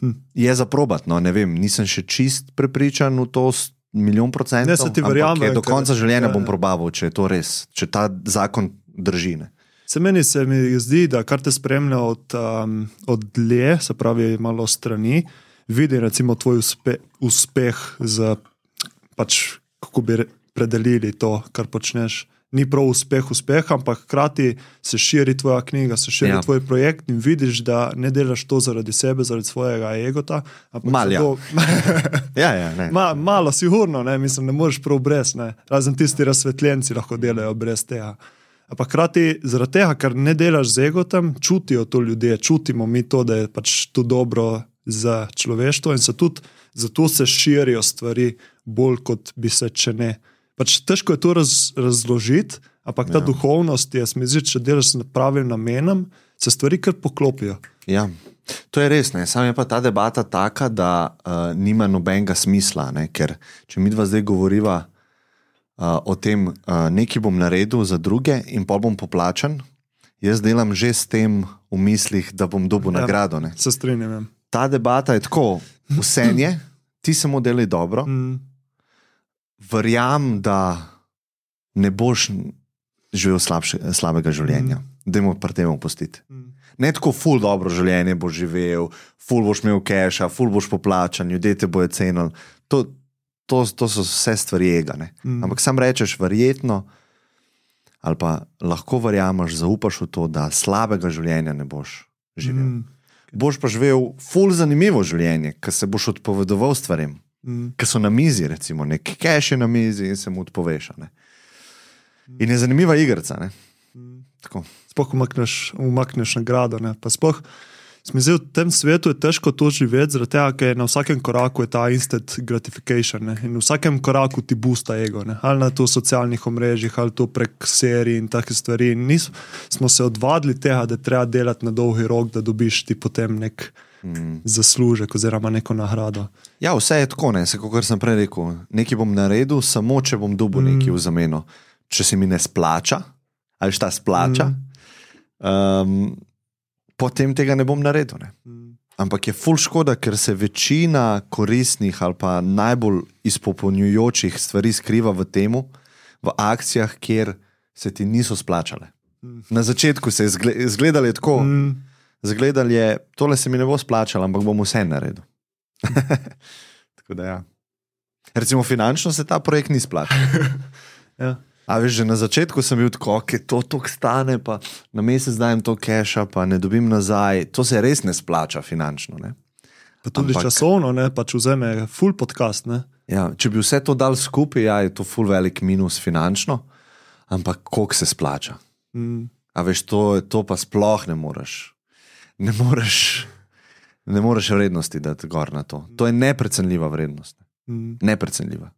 Hm. Je za probat, no ne vem, nisem še čist prepričan v to milijon procentov. Ne, saj ti verjamem, Do konca življenja ja, bom ja. probaval, če je to res, če ta zakon drži. Ne. Se meni se mi zdi, da kar te spremlja od, um, od dlje, se pravi malo strani, vidi recimo tvoj uspe, uspeh z, pač, kako bi re- predelili to, kar počneš. Ni prav uspeh, uspeh, ampak hkrati se širi tvoja knjiga, se širi Ja. tvoj projekt in vidiš, da ne delaš to zaradi sebe, zaradi svojega egota. Mal, ja. zato- *laughs* *laughs* Ja, ja, ne. Ma, malo, sigurno, ne, mislim, ne moreš prav brez, ne. razen tisti razsvetljenci lahko delajo brez tega. Ampak hkrati zaradi tega, ker ne delaš z egotem, čutijo to ljudje, čutimo mi to, da je pač to dobro za človeštvo in se tudi zato se širijo stvari bolj, kot bi se, če ne. Pač težko je to raz, razložiti, ampak ta Ja. duhovnost je, mi zdi, če delaš s pravim namenom, se stvari kar poklopijo. Ja. To je res, ne. samo je pa ta debata taka, da uh, nima nobenega smisla. Ne? Ker če mi dva zdaj govoriva uh, o tem, uh, nekaj bom naredil za druge in pa bom poplačan, jaz delam že s tem v mislih, da bom dobil Ja. nagrado. Ne. Se strinjam. ja. Ta debata je tako, vse je, ti samo delaj dobro, Mm, verjamem, da ne boš živel slabše, slabega življenja. Mm. Dajmo pri tem opustiti. mm, Ne tako ful dobro življenje boš živel, ful boš imel keša, ful boš poplačan, ljudje te bojo cenili. To, to, to so vse stvari ega. ne. Mm. Ampak sam rečeš, verjetno, ali pa lahko verjameš, zaupaš v to, da slabega življenja ne boš živel. Mm. Boš pa živel ful zanimivo življenje, ker se boš odpovedoval stvarem, Mm. ki so na mizi, recimo nek cache je na mizi in se mu odpoveš. In je zanimiva igrica. ne. Tako. Sploh umakneš, umakneš nagrado. Ne? Pa sploh, zdi, v tem svetu je težko to živeti, zaradi tega, ker na vsakem koraku je ta instant gratification. Ne? In v vsakem koraku ti busta ego, ne? ali na to socialnih omrežjih, ali to prek serij in take stvari. In nis, smo se odvadili tega, da treba delati na dolgi rok, da dobiš ti potem nek Mm. zaslužek oziroma neko nagrado. Ja, vse je tako, ne, kot sem prej rekel. Nekaj bom naredil, samo če bom dobil mm. nekaj v zameno. Če se mi ne splača, ali šta splača, mm. um, potem tega ne bom naredil. Ne. Ampak je ful škoda, ker se večina koristnih ali pa najbolj izpopolnjujočih stvari skriva v tem, v akcijah, kjer se ti niso splačale. Na začetku se je zgle- izgledalo tako, mm. Zgledalo je, tole se mi ne bo splačalo, ampak bom vse naredil. *laughs* tako da ja. Recimo finančno se ta projekt ni splačal. *laughs* Ja. A veš, že na začetku sem bil tako, da to tok stane, pa na mesec dajem to keša, pa ne dobim nazaj. To se res ne splača finančno. Ne? Pa tudi Ampak- časovno, ne? pač vzame full podcast. Ne? Ja, če bi vse to dal skupaj, ja, je to ful velik minus finančno, ampak koliko se splača. Mm. A veš, to, to pa sploh ne moreš. Ne moreš, ne moreš vrednosti dati gor na to. To je neprecenljiva vrednost. Mm. Neprecenljiva.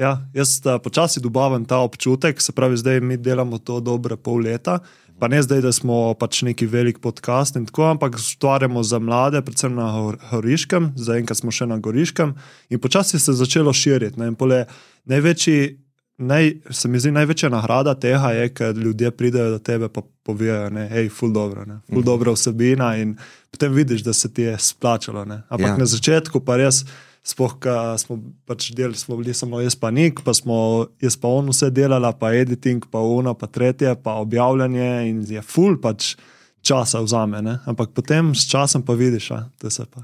Ja, jaz uh, počasi dobavam ta občutek, se pravi, zdaj mi delamo to dobre pol leta. Pa ne zdaj, da smo pač neki velik podcast in tako, ampak ustvarjamo za mlade, predvsem na Gor- Goriškem, zaenkrat smo še na Goriškem in počasi se je začelo širiti. Ne, pole največji, naj, se mi zdi, največja nagrada tega je, ker ljudje pridejo do tebe in povejo, da je ful dobro, ne, ful dobra vsebina in potem vidiš, da se ti je splačalo. Ne. Ampak Ja. na začetku pa res. Sploh, ko smo pač delali, smo bili samo jaz, pa nik, pa smo jaz pa on vse delala, pa editing, pa uno, pa tretje, pa objavljanje in je full pač časa vzame. Ne? Ampak potem s časom pa vidiš, a, da se pa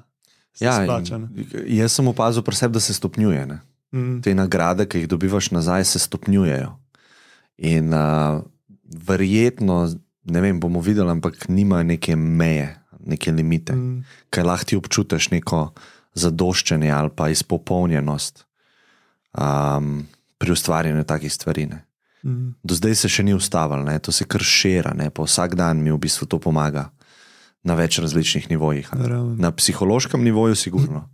se Ja, splača. jaz sem opazil pri sebi, da se stopnjuje. Ne? Mm, Te nagrade, ki jih dobivaš nazaj, se stopnjujejo. In uh, verjetno, ne vem, bomo videli, ampak nima neke meje, neke limite, mm. kaj lahko ti občutiš neko zadoščenje ali pa izpopolnjenost um, pri ustvarjanju takih stvari. Ne. mm, Do zdaj se še ni ustavilo, ne. to se kar šira, ne. pa vsak dan mi v bistvu to pomaga na več različnih nivojih. Na psihološkem nivoju, sigurno.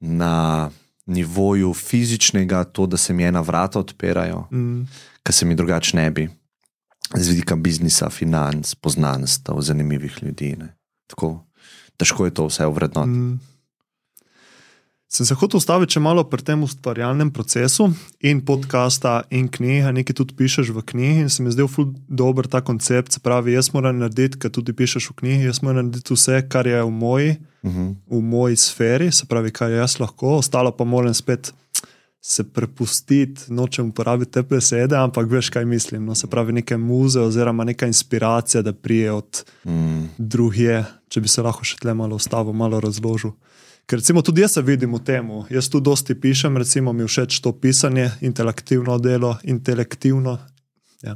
Na nivoju fizičnega, to, da se mi ena vrata odpirajo, Mm, ki se mi drugače ne bi, z vidika biznisa, financ, poznanstv, zanimivih ljudi. Ne. Tako težko je to vse uvrednoti. mm. Sem se hotel ustaviti še malo pri tem ustvarjalnem procesu in podcasta in knjige, nekaj tudi pišeš v knjigi in se mi zdel ful dober ta koncept. Se pravi, jaz moram narediti, kar tudi pišeš v knjigi, jaz moram narediti vse, kar je v moji Uh -huh. v moji sferi, se pravi, kaj jaz lahko, ostalo pa moram spet se prepustiti, nočem uporabiti te besede, ampak veš, kaj mislim. No, se pravi, neke muze oziroma neka inspiracija, da prije od mm, drugje, če bi se lahko še tle malo ustavil, malo razložil. Ker recimo tudi jaz se vidim v tem, jaz tu dosti pišem, recimo mi všeč to pisanje, intelektivno delo, intelektivno ja,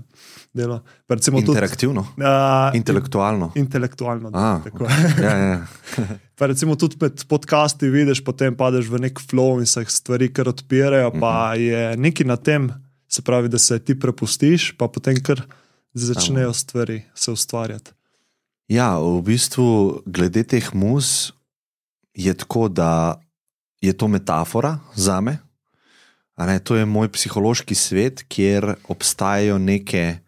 delo. Pa recimo tudi, interaktivno, uh, intelektualno. intelektualno delo. A, tako. Ja, ja. *laughs* Pa recimo tudi med podcasti vidiš, potem padeš v nek flow in se stvari kar odpirajo, pa je nekaj na tem, se pravi, da se ti prepustiš, pa potem kar začnejo stvari se ustvarjati. ja, v bistvu, glede teh muz, je tako, da je to metafora za me. Ne, to je moj psihološki svet, kjer obstajajo neke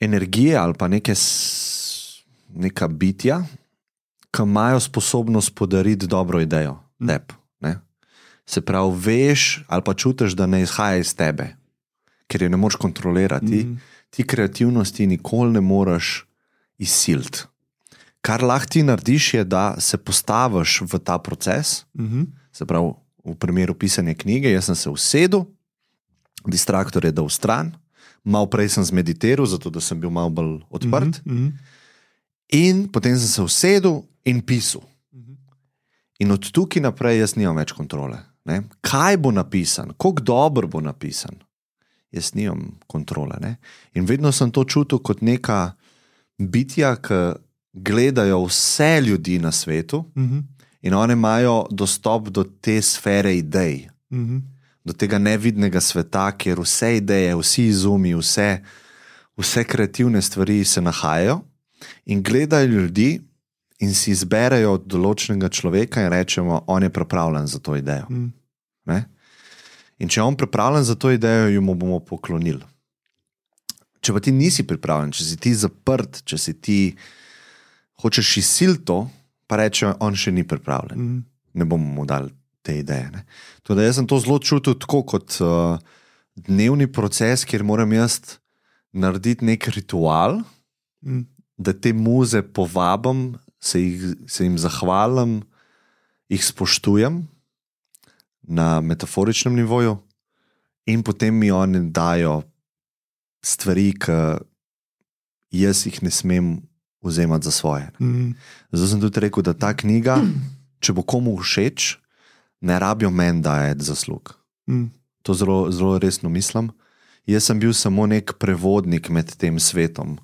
energije ali pa neke neka bitja, ki imajo sposobnost podariti dobro idejo. Teb, ne. Se pravi, veš ali pa čutiš, da ne izhaja iz tebe, ker je ne moreš kontrolirati. Mhm. Ti kreativnosti nikoli ne moreš izsiliti. Kar lahko ti narediš, je, da se postaviš v ta proces, Mhm. se pravi, v primeru pisanja knjige, jaz sem se usedel, distraktor je dal stran, malo prej sem zmeditiral, zato da sem bil malo bolj odprt, Mhm. in potem sem se usedel in pisal. Mhm. In od tukaj naprej jaz nimam več kontrole. Ne? Kaj bo napisan, kako dobro bo napisan, jaz nimam kontrole. Ne? In vedno sem to čutil kot neka bitja, ki gledajo vse ljudi na svetu Uh -huh. in oni imajo dostop do te sfere idej, Uh -huh. do tega nevidnega sveta, kjer vse ideje, vsi izumi, vse, vse kreativne stvari se nahajajo in gledajo ljudi. In si izberejo določenega človeka, in rečemo, on je pripravljen za to idejo. Mm. In če je on pripravljen za to idejo, jo mu bomo poklonili. Če pa ti nisi pripravljen, če si ti zaprt, če si ti hočeš izsiliti to, pa reče, on še ni pripravljen. Mm. Ne bomo mu dali te ideje. Ne? Tudi jaz sem to zelo čutil tako kot uh, dnevni proces, kjer moram jaz narediti nek ritual, Mm. da te muze povabim, se, jih, se jim zahvalim, jih spoštujem na metaforičnem nivoju, in potem mi oni dajo stvari, ki jaz jih ne smem vzemati za svoje. Mm. Zato sem tudi rekel, da ta knjiga, če bo komu všeč, ne rabijo meni dajati zaslug. Mm. To zelo, zelo resno mislim. Jaz sem bil samo nek prevodnik med tem svetom,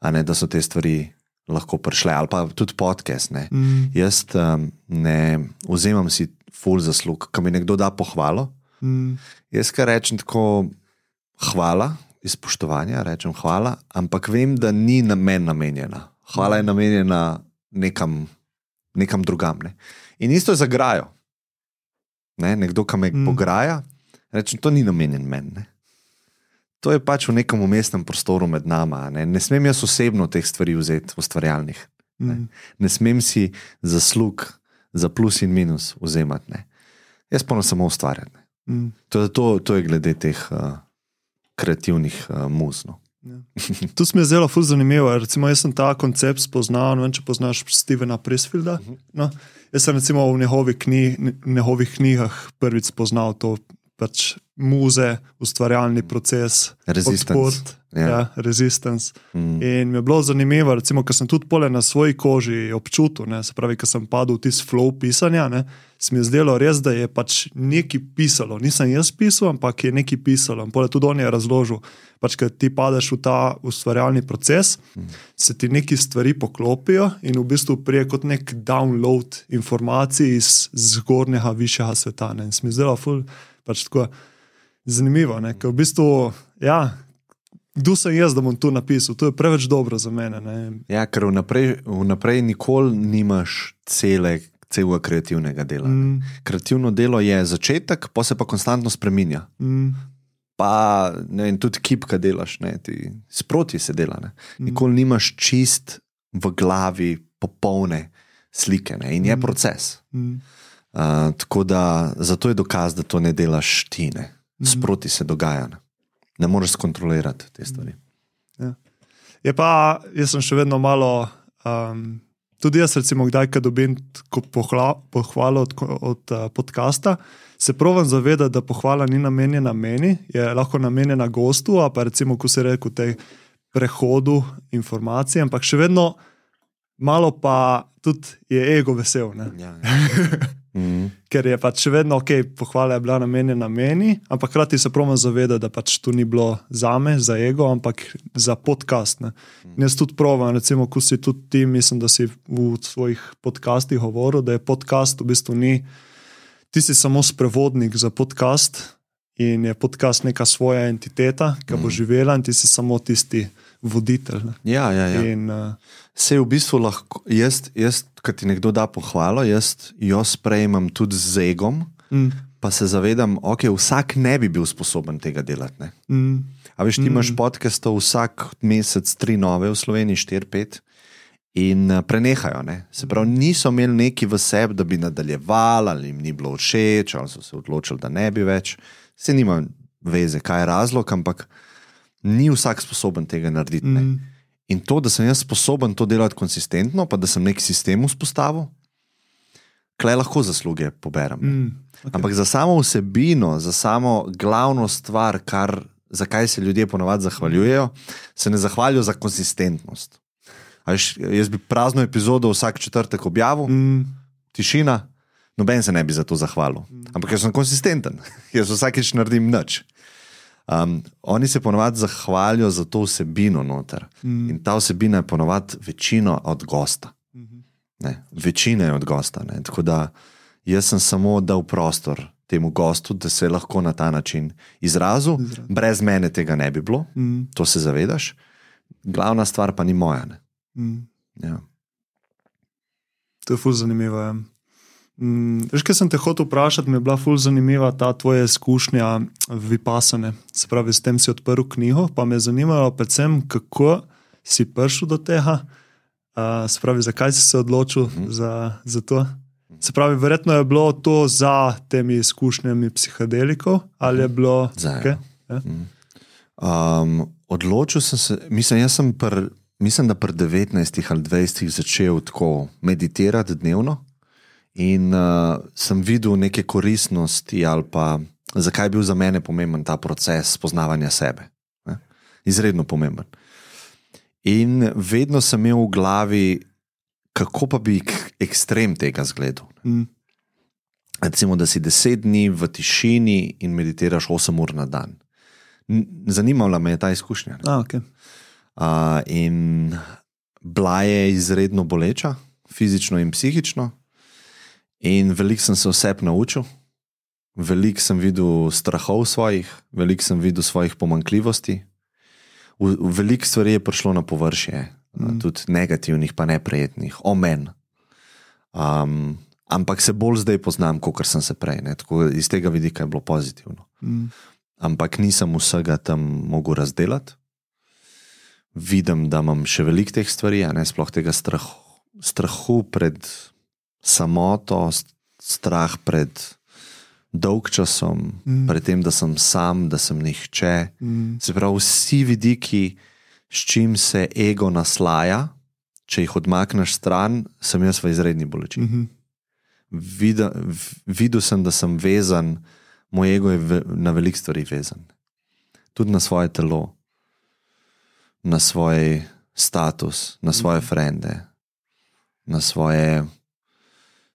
a ne da so te stvari lahko prišle, ali pa tudi podcast. Ne. Mm. Jaz um, ne vzemam si full zaslug, ki mi nekdo da pohvalo. Mm. Jaz kar rečem tako, hvala, iz spoštovanja rečem hvala, ampak vem, da ni na meni namenjena. Hvala je namenjena nekam, nekam drugam. Ne. In isto je za grajo. Ne, nekdo, ki me Mm. pograja, rečem, to ni namenjen meni. Ne. To je pač v nekem umestnem prostoru med nama. Ne, ne smem jaz osebno teh stvari vzeti, ustvarjalnih. Mm. Ne smem si zaslug za plus in minus vzemati. Ne. Jaz pa samo ustvarjam. ne. Mm. To, to, to je glede teh uh, kreativnih uh, muz. No. Tu se mi je zelo zanimivo. Recimo, jaz sem ta koncept spoznal, ne vem, če poznaš Stevena Presfielda. No, jaz sem recimo v njegovi kni, njegovih knjigah prvič spoznal to pač muze, ustvarjalni proces, Resistance. podport, Ja. ja, resistance. Mm. In mi je bilo zanimivo, recimo, ker sem tudi pole na svoji koži občutil, ne, se pravi, ker sem padel v tisti flow pisanja, ne, se mi je zdelo res, da je pač nekaj pisalo. Nisem jaz pisal, ampak je nekaj pisalo. In pole tudi on je razložil, pač, ker ti padeš v ta ustvarjalni proces, se ti neki stvari poklopijo in v bistvu prije kot nek download informacij iz zgornjega, višjega sveta. Ne. In se mi je zdelo ful, pač tako zanimivo, ne, ker v bistvu, ja. Kdo sem jaz, da bom to napisal? To je preveč dobro za mene. Ne? Ja, ker vnaprej, vnaprej nikoli nimaš cele, celega kreativnega dela. Mm. Mm, Kreativno delo je začetek, pa se pa konstantno spremenja. mm, Pa ne, vem, tudi kip, ki delaš, ne, ti sproti se dela. Ne. Nikoli nimaš čist v glavi popolne slike ne, in je Mm. proces. mm, Uh, tako da zato je dokaz, da to ne delaš ti, ne. Sproti se dogaja. Ne, ne moreš kontrolirati te stvari. Je pa, jaz sem še vedno malo. Um, tudi jaz, recimo, kdaj, ko dobim pohla, pohvalo od, od uh, podcasta, se provam zavedati, da pohvala ni namenjena meni, je lahko namenjena gostu, a pa recimo, ko se reče, v tej prehodu informacij, ampak še vedno malo pa tudi je ego vesel. Ne? Ja, ja. *laughs* mm. ker je pač še vedno ok, pohvala je bila namenjena meni, ampak hkrati se promo zavedati, da pač to ni bilo za me, za ego, ampak za podcast. Ne. In jaz tudi provam, recimo, ko si tudi ti, mislim, da si v svojih podcastih govoril, da je podcast v bistvu ni, ti si samo sprevodnik za podcast in je podcast neka svoja entiteta, ki bo živela in ti si samo tisti voditelj. Ne. ja, ja. ja. In, uh, Se v bistvu lahko, jaz, jaz kad ti nekdo da pohvalo, jaz jo sprejemam tudi z egom, mm, pa se zavedam, da okay, vsak ne bi bil sposoben tega delati. Ne. mm, A veš, ti mm. imaš podcastov vsak mesec, tri nove v Sloveniji, štiri, pet. In eh, prenehajo. Ne? Se pravi, niso imeli neki v sebi, da bi nadaljevali, ali jim ni bilo všeč, ali so se odločili, da ne bi več. Se nima veze, kaj je razlog, ampak ni vsak sposoben tega narediti. Mm, In to, da sem jaz sposoben to delati konsistentno, pa da sem neki sistem vzpostavil, klej lahko zasluge poberem. mm, Okay. Ampak za samo vsebino, za samo glavno stvar, kar, zakaj se ljudje ponovadi zahvaljujejo, se ne zahvaljujejo za konsistentnost. A Veš, jaz bi prazno epizodo vsak četrtek objavil, mm. mm, tišina, noben se ne bi za to zahvalil. Ampak jaz sem konsistenten, *laughs* jaz vsakeč naredim nič. Um, oni se ponovadi zahvalijo za to vsebino noter. Mm. In ta vsebina je ponovadi večino od gosta. Ne, večina je od gosta. Ne. Tako da jaz sem samo dal prostor temu gostu, da se lahko na ta način izrazil. Izrazil. Brez mene tega ne bi bilo, Mm. to se zavedaš. Glavna stvar pa ni moja. Ne. Mm. Ja. To je ful zanimivo. Ja. Mm, veš, kaj sem te hotel vprašati, mi je bila ful zanimiva ta tvoja izkušnja vipasane. Se pravi, s tem si odprl knjigo, pa me je zanimalo predvsem, kako si prišel do tega. Uh, se pravi, zakaj si se odločil uh -huh. za, za to? Se pravi, verjetno je bilo to za temi izkušnjami psihadelikov ali je bilo Za, kaj? Ja? Um, odločil sem se, mislim, sem pr, mislim, da pri 19 ali 20 začel tako meditirati dnevno in uh, sem videl neke koristnosti ali pa zakaj je bil za mene pomemben ta proces spoznavanja sebe. Ne? Izredno pomemben. In vedno sem imel v glavi, kako pa bi ekstrem tega zgledal. Mm. Recimo, da si deset dni v tišini in meditiraš 8 ur na dan. Zanimala me je ta izkušnja. ne. A, okay. Uh, in bila je izredno boleča, fizično in psihično, in veliko sem se oseb naučil, veliko sem videl strahov svojih, veliko sem videl svojih pomankljivosti. Veliko stvari je prišlo na površje, mm. tudi negativnih, pa neprijetnih, o meni. Um, ampak se bolj zdaj poznam, kot sem se prej. Ne? Tako iz tega vidika je bilo pozitivno. Mm. Ampak nisem vsega tam mogel razdelati. Vidim, da imam še veliko teh stvari, a ne sploh tega strahu, strahu pred samoto, st- strah pred dolgčasom, mm. pred tem, da sem sam, da sem nihče. Mm. Se pravi, vsi vidiki, s čim se ego naslaja, če jih odmakneš stran, sem jaz v izredni bolečini. Mhm. Videl, v- videl sem, da sem vezan, moj ego je ve, na veliko stvari vezan. Tudi na svoje telo, na svoj status, na svoje frende, na svoje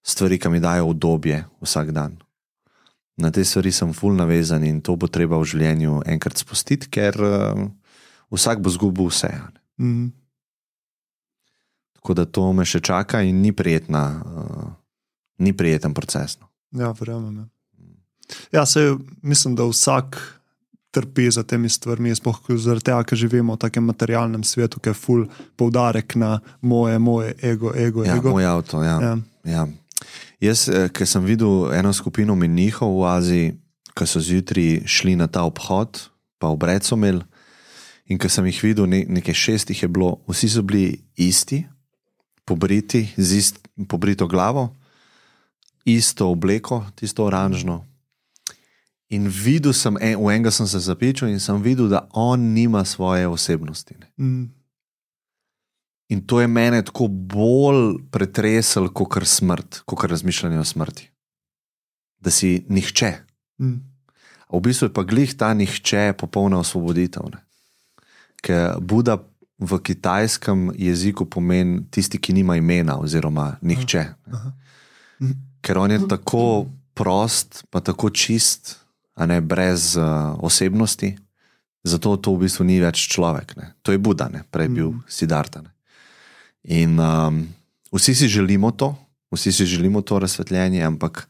stvari, ki mi dajo obdobje vsak dan. Na te stvari sem full navezan in to bo treba v življenju enkrat spustiti, ker uh, vsak bo zgubil vse. Mm. Tako da to me še čaka in ni prijetna, uh, ni prijeten proces. No. Ja, verjamem. Ja, ja se, mislim, da vsak trpi za temi stvarmi, sploh zaradi tega, ker živimo v takem materialnem svetu, ki je full poudarek na moje, moje ego, ego, Ja, ego. moj avto. Ja. Ja. Ja. Jaz, ki sem videl eno skupino menihov v Aziji, ki so zjutraj šli na ta obhod, pa obred so imeli, in ko sem jih videl, ne, nekaj šestih je bilo, vsi so bili isti, pobriti, z ist, pobrito glavo, isto obleko, tisto oranžno. In videl sem, en, v enega sem se zapičil in sem videl, da on nima svoje osebnosti. Ne. Mm. In to je mene tako bolj pretreslo, kot kar smrt, kot kar razmišljanje o smrti. Da si nihče. Mm. A v bistvu je pa glih ta nihče popolna osvoboditev. Ne? Ker Buda v kitajskem jeziku pomeni tisti, ki nima imena, oziroma nihče. Aha. Ker on je tako prost, pa tako čist, a ne brez uh, osebnosti. Zato to v bistvu ni več človek. Ne? To je Buda, ne? prej bil Mhm. Siddharta. Ne? In um, vsi si želimo to, vsi si želimo to razsvetljenje, ampak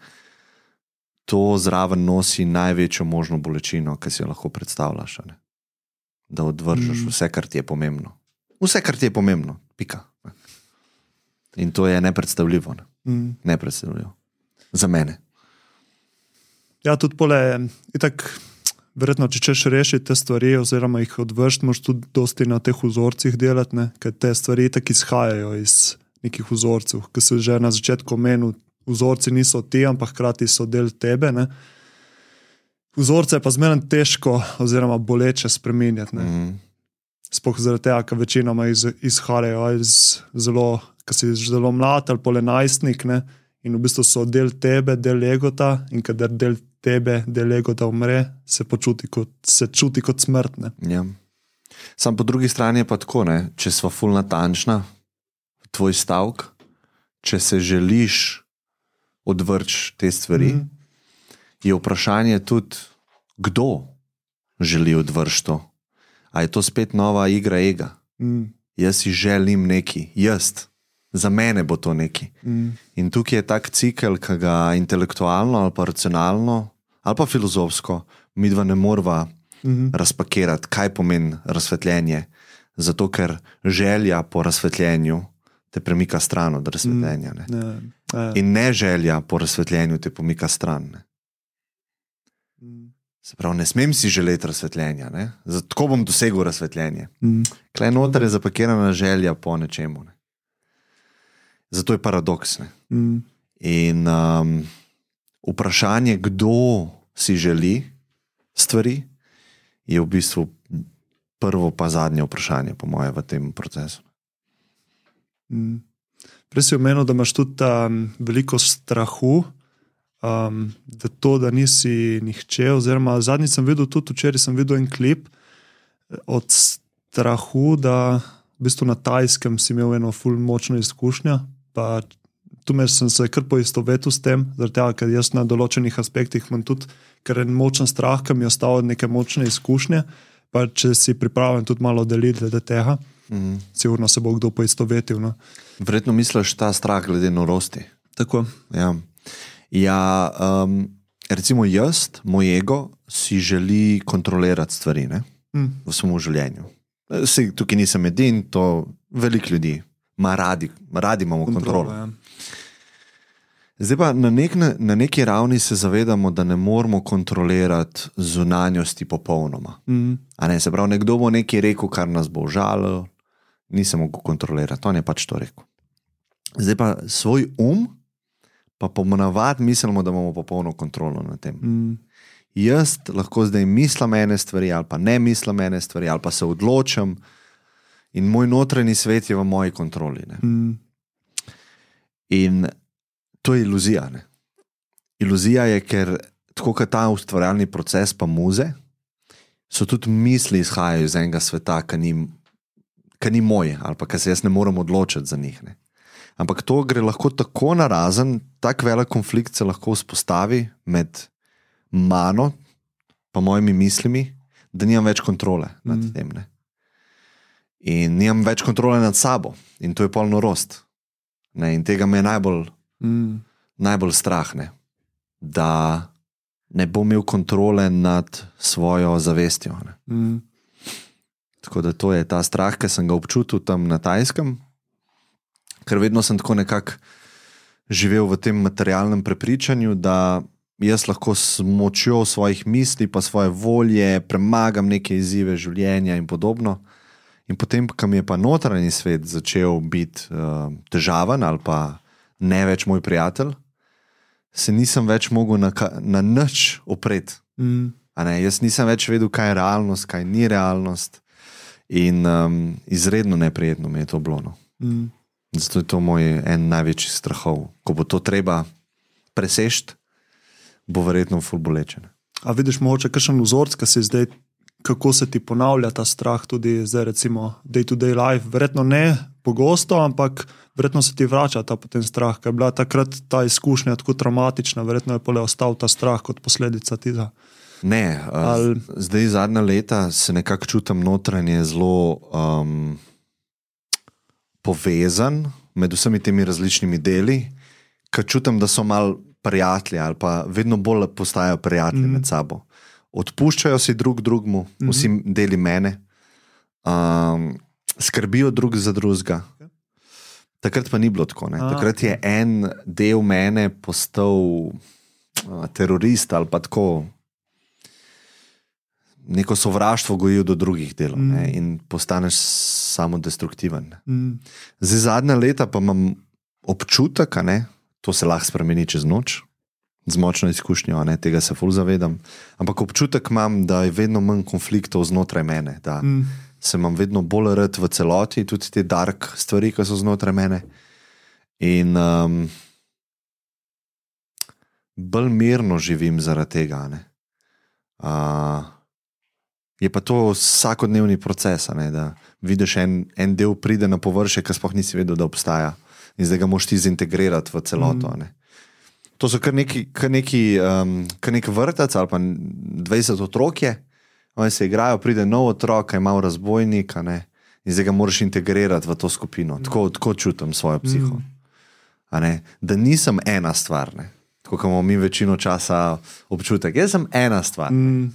to zraven nosi največjo možno bolečino, ki si jo lahko predstavljaš. ne. Da odvržeš Mm. vse, kar ti je pomembno. Vse, kar ti je pomembno, pika. In to je nepredstavljivo. Ne? Mm. Nepredstavljivo. Za mene. Ja, tudi pole, itak, verjetno, če češ rešiti te stvari, oziroma jih odvršiti, moš tudi dosti na teh vzorcih delati, ne? ker te stvari tako izhajajo iz nekih vzorcev, ki se že na začetku omenil. Vzorci niso ti, ampak hkrati so del tebe. Ne? Vzorce je pa zmeraj težko, oziroma boleče spremenjati. Mm. Sploh zaradi tega, ker večinoma iz, izhajajo iz zelo, ki si zelo mlad ali pole najstnik. Ne? In v bistvu so del tebe, del egota, in kadar del tebe, del egota umre, se, počuti kot, se čuti kot smrtne. Ja. Sam po drugi strani je pa tako, ne? če smo ful natančna, tvoj stavek, če se želiš odvrči te stvari, mm. Je vprašanje tudi, kdo. želi odvršiti to? A je to spet nova igra ega? Mm. Jaz si želim neki, jaz, za mene bo to neki. Mm. In tukaj je tak cikel, ki ga intelektualno ali pa racionalno ali pa filozofsko mi dva ne morva Mhm. razpakirati, kaj pomeni razsvetljenje. Zato, ker želja po razsvetljenju te premika stran od razsvetljenja. Ne? Ne, ne. In ne želja po razsvetljenju te pomika stran. Ne? Mm. Se pravi, ne smem si želeti razsvetljenja, ne? zato bom dosegel razsvetljenje. Mm. Klej noter je zapakirana želja po nečemu. Ne? Zato je paradoks. Ne? Mm. In um, vprašanje, kdo si želi stvari, je v bistvu prvo, pa zadnje vprašanje, po mojem, v tem procesu. Mm. Prej si omenil, da imaš tudi um, veliko strahu, um, da to, da nisi nihče. Oziroma, zadnjič sem videl, tudi včeraj sem videl en klip eh, od strahu, da v bistvu na tajskem si imel eno fulj močno izkušnjo. Pa tu sem se kar poistovetil s tem, tega, ker jaz na določenih aspektih imam tudi en močen strah, ki mi je ostal od neke močne izkušnje. Pa če si pripravljen tudi malo deliti glede tega, Mhm. sigurno se bo kdo poistovetil. No. Verjetno misliš ta strah glede norosti. Tako. Ja, ja um, recimo jaz, moj ego, si želi kontrolirati stvari ne, Mm. v svojem življenju. Sej, tukaj nisem edin, to veliko ljudi ima radi, radi imamo kontrolo. Kontrola, ja. Zdaj pa na, nek, na neki ravni se zavedamo, da ne moramo kontrolirati zunanjosti popolnoma. mm. A Ne, se pravi, nekdo bo nekaj rekel, kar nas bo užalilo, nisem mogel kontrolirati, on je pač to rekel. Zdaj pa svoj um, pa pomonavadi mislimo, da imamo popolno kontrolo nad tem. Mm. Jaz lahko zdaj mislim ene stvari, ali pa ne mislim ene stvari, ali pa se odločim, in moj notranji svet je v moji kontroli. Ne? Mm. In to je iluzija. Ne? Iluzija je, ker tako kot ta ustvarjalni proces, pa muze, so tudi misli izhajajo iz enega sveta, ki ni, ki ni moj, ali pa ki se jaz ne morem odločiti za njih. Ne? Ampak to gre lahko tako narazen, tako velik konflikt se lahko vzpostavi med mano in mojimi mislimi, da nimam več kontrole nad mm. tem. Ne? In nimam več kontrole nad sabo, in to je polno rost. Ne? In tega me je najbolj Mm. najbolj strah, ne? da ne bom imel kontrole nad svojo zavestjo. Ne? Mm. Tako da to je ta strah, ki sem ga občutil tam na Tajskem, ker vedno sem tako nekako živel v tem materialnem prepričanju, da jaz lahko s močjo svojih misli, pa svoje volje premagam neke izzive življenja in podobno. In potem, ko mi je pa notranji svet začel biti uh, težaven ali pa ne več moj prijatelj, se nisem več mogel na, na nič opreti. Mm. Jaz nisem več vedel, kaj je realnost, kaj ni realnost. In um, izredno neprijetno mi je to bilo. No. Mm. Zato je to moj en največjih strahov. Ko bo to treba presežeti, bo verjetno ful bolečen. A vidiš mogoče kakšen vzorc, ki se zdaj, kako se ti ponavlja ta strah, tudi zdaj, recimo, day to day life. Verjetno ne pogosto, ampak verjetno se ti vrača ta potem strah, ker je bila takrat ta izkušnja tako traumatična, verjetno je pole ostal ta strah kot posledica tega. Ne, Ali... zdaj zadnja leta se nekako čutim notranje zelo um, povezan med vsemi temi različnimi deli, ker čutim, da so mal prijatelji ali pa vedno bolj postajajo prijatelji mm. med sabo. Odpuščajo si drug drugemu, vsi deli mene, um, skrbijo drug za drugega. Takrat pa ni bilo tako. ne. Takrat je en del mene postal uh, terorist ali pa tako. Neko sovraštvo gojijo do drugih delov mm. Mm. in postaneš samo destruktiven. Mm. Zdaj, zadnja leta pa imam občutek, a ne, to se lahko spremeni čez noč, z močno izkušnjo, ne, tega se ful zavedam. Ampak občutek imam, da je vedno manj konfliktov znotraj mene, da Mm. se imam vedno bolj rad v celoti, tudi te dark stvari, ki so znotraj mene. In um, bolj mirno živim zaradi tega. ne. Uh, je pa to vsakodnevni proces, ne, da vidiš en, en del pride na površje, ki sploh nisi vedel, da obstaja. In zdaj ga moš ti zintegrirati v celoto. Mm. To so kar neki, kar neki, um, kar neki vrtec ali pa 20 otrok je. oni se igrajo, pride nov otrok, ima razbojnik, a ne, in zdaj ga moraš integrirati v to skupino. Tako, tako čutim svojo psiho. A ne, Da nisem ena stvar, ne. tako kot imamo mi večino časa občutek. Jaz sem ena stvar. Mm.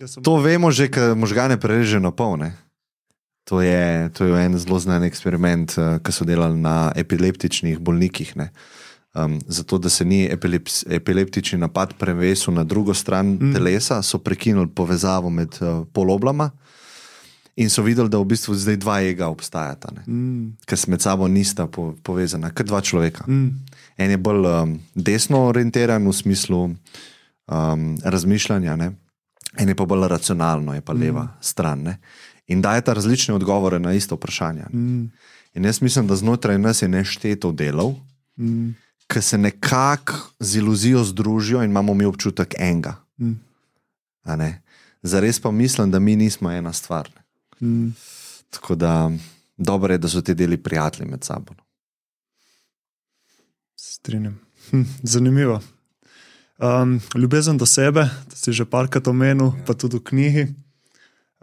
Jaz sem- To vemo že, ker možgane prereže na polne. To je, to je en zelo znan eksperiment, ki so delali na epileptičnih bolnikih. Ne. Um, zato, da se ni epileps, epileptični napad prevesil na drugo stran mm. telesa, so prekinili povezavo med uh, poloblama in so videli, da v bistvu zdaj dva ega obstajata, Mm. ki se med sabo nista po, povezana, kot dva človeka. Mm. En je bolj um, desno orientiran v smislu um, razmišljanja, ne? en je pa bolj racionalno, je pa leva mm. stran. Ne? In dajeta različne odgovore na isto vprašanje. Mm. In jaz mislim, da znotraj nas je nešteto delov, Mm. Ki se nekako z iluzijo združijo in imamo mi občutek enega. Mm. Zares pa mislim, da mi nismo ena stvar. Ne? Mm. Tako da dobro je, da so ti deli prijatelji med sabo. no. Strinjam. Hm, zanimivo. Um, ljubezen do sebe, to si že parkrat omenil, pa tudi v knjigi.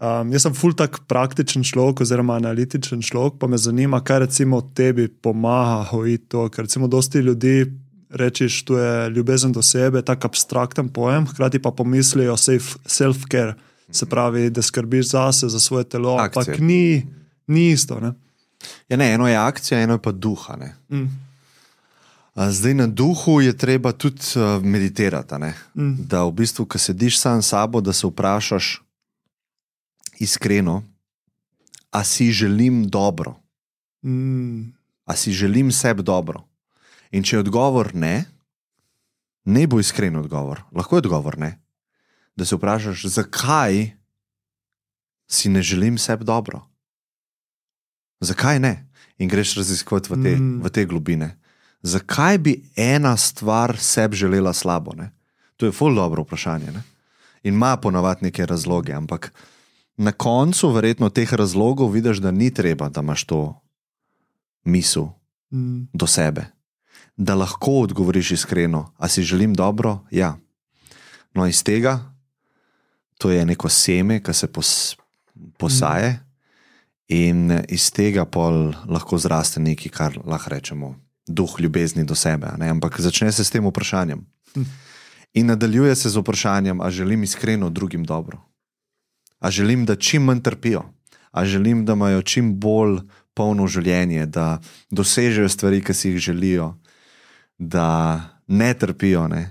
Um, jaz sem ful tak praktičen človek, oziroma analitičen človek, pa me zanima, kaj recimo tebi pomaga hojiti to. Ker recimo dosti ljudi rečeš, tu je ljubezen do sebe, tako abstrakten pojem, hkrati pa pomislijo self-care, se pravi, da skrbiš zase, za svoje telo, Akcija. ampak ni, ni isto. Ne? Ja, ne, eno je akcija, eno je pa duha. Ne? Mm. Zdaj na duhu je treba tudi uh, meditirati. Mm. Da v bistvu, ko sediš sam s sabo, da se vprašaš iskreno, a si želim dobro, Mm. a si želim sebi dobro. In če je odgovor ne, ne bo iskren odgovor, lahko je odgovor ne. Da se vprašaš, zakaj si ne želim sebi dobro. Zakaj ne? In greš raziskovati v te, Mm. v te globine. Zakaj bi ena stvar sebi želela slabo? Ne? To je ful dobro vprašanje. Ne? In ima ponavadi neke razloge, ampak na koncu, verjetno, teh razlogov vidiš, da ni treba, da imaš to misel Mm. do sebe. Da lahko odgovoriš iskreno, a si želim dobro? Ja. No, iz tega, to je neko seme, ki se pos, posaje, in iz tega pol lahko zraste nekaj, kar lahko rečemo, duh ljubezni do sebe. ne? Ampak začne se s tem vprašanjem. In nadaljuje se z vprašanjem, ali želim iskreno drugim dobro. A želim, da čim manj trpijo, a želim, da imajo čim bolj polno življenje, da dosežejo stvari, ki si jih želijo, da ne trpijo. Ne?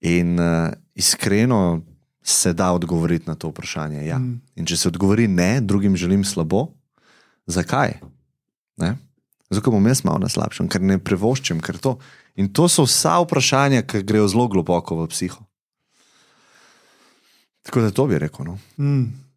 In uh, iskreno se da odgovoriti na to vprašanje. Ja. Mm. In če se odgovori ne, drugim želim slabo, zakaj? Ne? Zato bom jaz malo na slabšem, ker ne prevoščim, ker to. In to so vsa vprašanja, ki grejo zelo globoko v psiho. Tako da to bi rekel. No. Mm.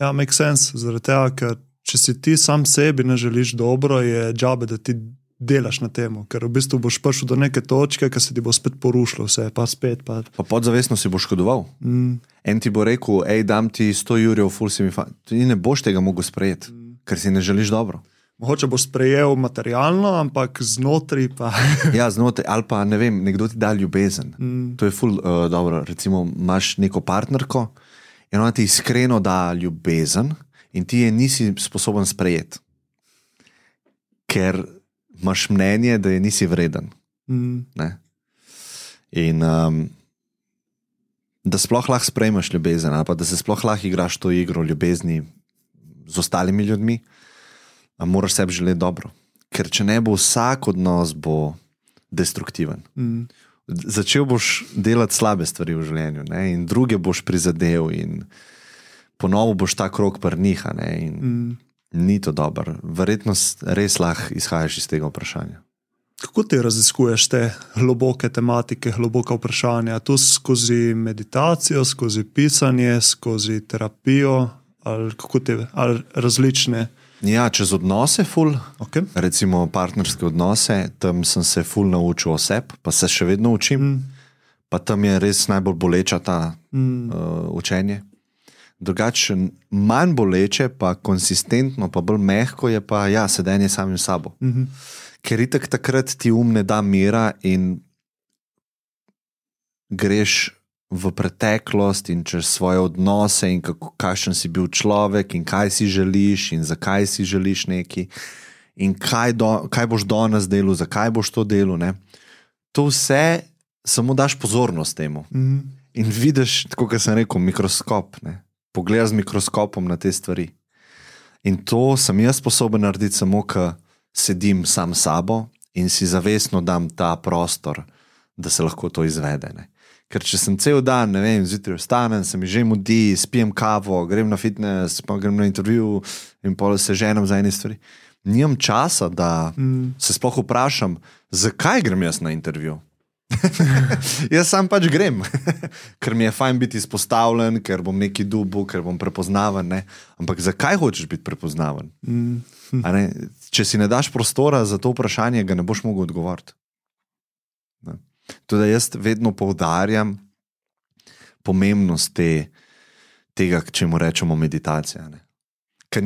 Ja, make sense. Zaradi tega, ker če si ti sam sebi ne želiš dobro, je džabe, da ti delaš na tem. Ker v bistvu boš prišel do neke točke, ki se ti bo spet porušilo, vse pa spet. Pa. Pa podzavestno si boš škodoval. Mm. En ti bo rekel, hej, dam ti 100 jurjev, ful si mi fa. Ti ne boš tega mogel sprejeti, ker si ne želiš dobro. Mogoče boš sprejel materialno, ampak znotraj pa. *laughs* Ja, znotraj, ali pa ne vem, nekdo ti da ljubezen. Mm. To je ful uh, dobro. Recimo, imaš neko partnerko in ona ti iskreno da ljubezen, in ti je nisi sposoben sprejeti, ker imaš mnenje, da je nisi vreden. Mm. Ne? In um, da sploh lahko sprejmeš ljubezen, ali pa da se sploh lahko igraš to igro ljubezni z ostalimi ljudmi, a moraš sebi želeti dobro. Ker če ne bo vsak odnos bo destruktiven. Mm. Začel boš delati slabe stvari v življenju, ne? in druge boš prizadel, in ponovno boš ta krok prniha. Mm. Ni to dobro. Verjetno res lahko izhajaš iz tega vprašanja. Kako ti raziskuješ te globoke tematike, globoka vprašanja? Tu skozi meditacijo, skozi pisanje, skozi terapijo, ali, kako te, ali različne. Ja, čez odnose, ful, Okay. recimo partnerske odnose, tam sem se ful naučil o sebi, pa se še vedno učim. Mm. Pa tam je res najbolj boleča ta Mm. uh, učenje. Drugače, manj boleče, pa konsistentno, pa bolj mehko je pa ja, sedenje samim sabo. Mm -hmm. Ker itek takrat ti um ne da mira in greš v preteklost in čez svoje odnose, in kako, kakšen si bil človek, in kaj si želiš, in zakaj si želiš nekaj, in kaj, do, kaj boš danes delal, zakaj boš to delal. Ne? To vse samo daš pozornost temu. Mhm. In vidiš, tako kot sem rekel, mikroskop. Ne? Pogledaš z mikroskopom na te stvari. In to sem jaz sposoben narediti samo, ko sedim sam s sabo in si zavestno dam ta prostor, da se lahko to izvede. Ne? Ker če sem cel dan, ne vem, zjutraj vstanem, se mi že mudi, spijem kavo, grem na fitness, pa grem na intervju in pol se ženem za ene stvari. Nimam časa, da mm. se sploh vprašam, zakaj grem jaz na intervju. *laughs* jaz sam pač grem, *laughs* ker mi je fajn biti izpostavljen, ker bom neki dubu, ker bom prepoznaven. Ne? Ampak zakaj hočeš biti prepoznaven? Mm. Ne? Če si ne daš prostora za to vprašanje, ga ne boš mogel odgovoriti. Tudi jaz vedno poudarjam pomembnost te, tega, če mu rečemo meditacija. Kaj,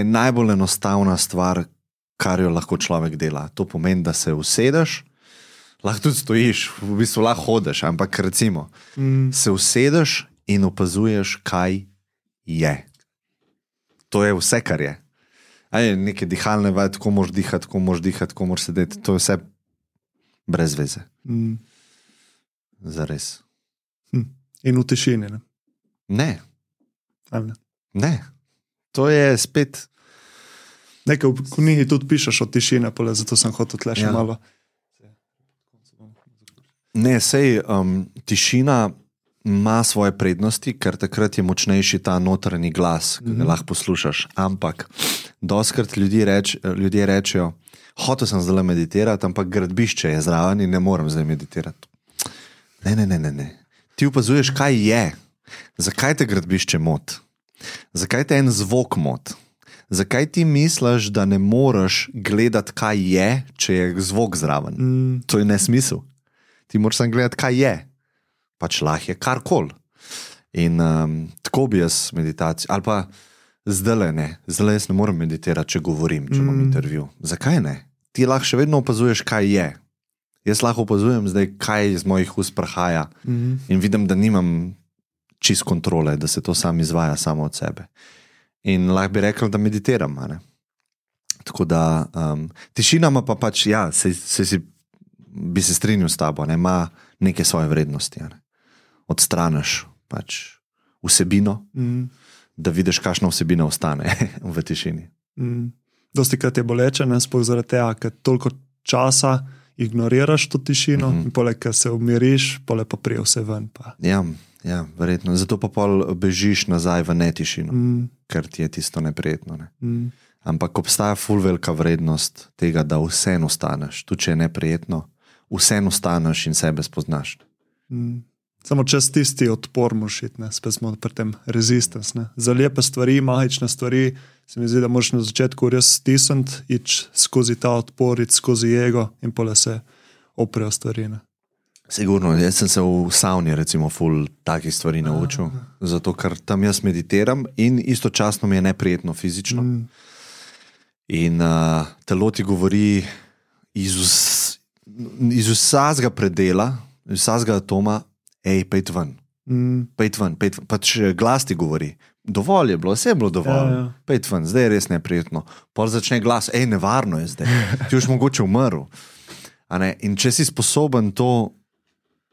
je najbolj enostavna stvar, kar jo lahko človek dela. To pomeni, da se usedeš, lahko tudi stojiš, v bistvu lahko hodiš, ampak recimo, mm. se usedeš in opazuješ, kaj je. To je vse, kar je. Aj, neke dihalne vaje, tako moš dihati, tako moš dihati, tako moš sedeti. To je vse brez veze. Mm. Zares. Hm. In tišini. Ne. Ne. ne. ne. To je spet. Nekaj v knjigi tudi pišeš o tišini, zato sem hotel tle še ja. malo. Ne, sej um, tišina ima svoje prednosti, ker takrat je močnejši ta notranji glas, ki ga mm -hmm. lahko poslušaš. Ampak doskrat ljudje, reč, ljudje rečejo, hotel sem zdaj meditirati, ampak gradbišče je zraven in ne morem zdaj meditirati. Ne, ne, ne, ne. ne. Ti opazuješ, kaj je, zakaj te gradbišče moti, zakaj te en zvok moti. Zakaj ti misliš, da ne moreš gledati, kaj je, če je zvok zraven? Mm. To je nesmisel ti moraš samo gledati, kaj je. Pač lahko je karkoli. In um, tako bi jaz meditacijo, ali pa zdaj ne, zdaj jaz ne morem meditirati, če govorim, če imam mm. intervju. Zakaj ne? Ti lahko še vedno opazuješ, kaj je. Jaz lahko opazujem, zdaj, kaj iz mojih ust prahaja mm. in vidim, da nimam čist kontrole, da se to sam izvaja samo od sebe. In lahko bi rekel, da meditiram. Tako da um, tišina pa pač, ja, se, se si bi se strinjal s tabo, da ima neke svoje vrednosti. Ne? Odstraniš pač vsebino, mm. da vidiš, kakšna vsebina ostane *laughs* v tišini. Mm. Dosti krat je boleče, ne sploh zaradi tega, ker toliko časa ignoriraš to tišino, mm -hmm. in poleg tega se umiriš, poleg pa prije vse ven. Pa. Ja, ja, verjetno. Zato pa pol bežiš nazaj v netišino, mm. ker ti je tisto neprijetno. Ne? Mm. Ampak obstaja full velika vrednost tega, da vseeno ostaneš, tudi če je neprijetno vseeno staneš in sebe spoznaš. Mm. Samo čez tisti odpor, mošiti, spet smo pri tem rezistenci. Za lepe stvari, mahične stvari, se mi zdi, da moraš na začetku res stisniti, iti skozi ta odpor, iti skozi ego in pole se oprejo stvari. Ne. Sigurno, jaz sem se v savni, recimo, ful takih stvari naučil, Aha. zato ker tam jaz meditiram in istočasno mi je neprijetno fizično. Mm. In uh, telo ti govori iz iz vsega predela, iz vsega atoma, hej, pejt ven. Mm. Pejt ven, pejt ven. Pa če glas ti govori, dovolj je bilo, vse je bilo dovolj. Ja, ja. Pejt ven, zdaj je res neprijetno. Pa začne glas, hej, nevarno je zdaj, ti už mogoče umrl. In če si sposoben to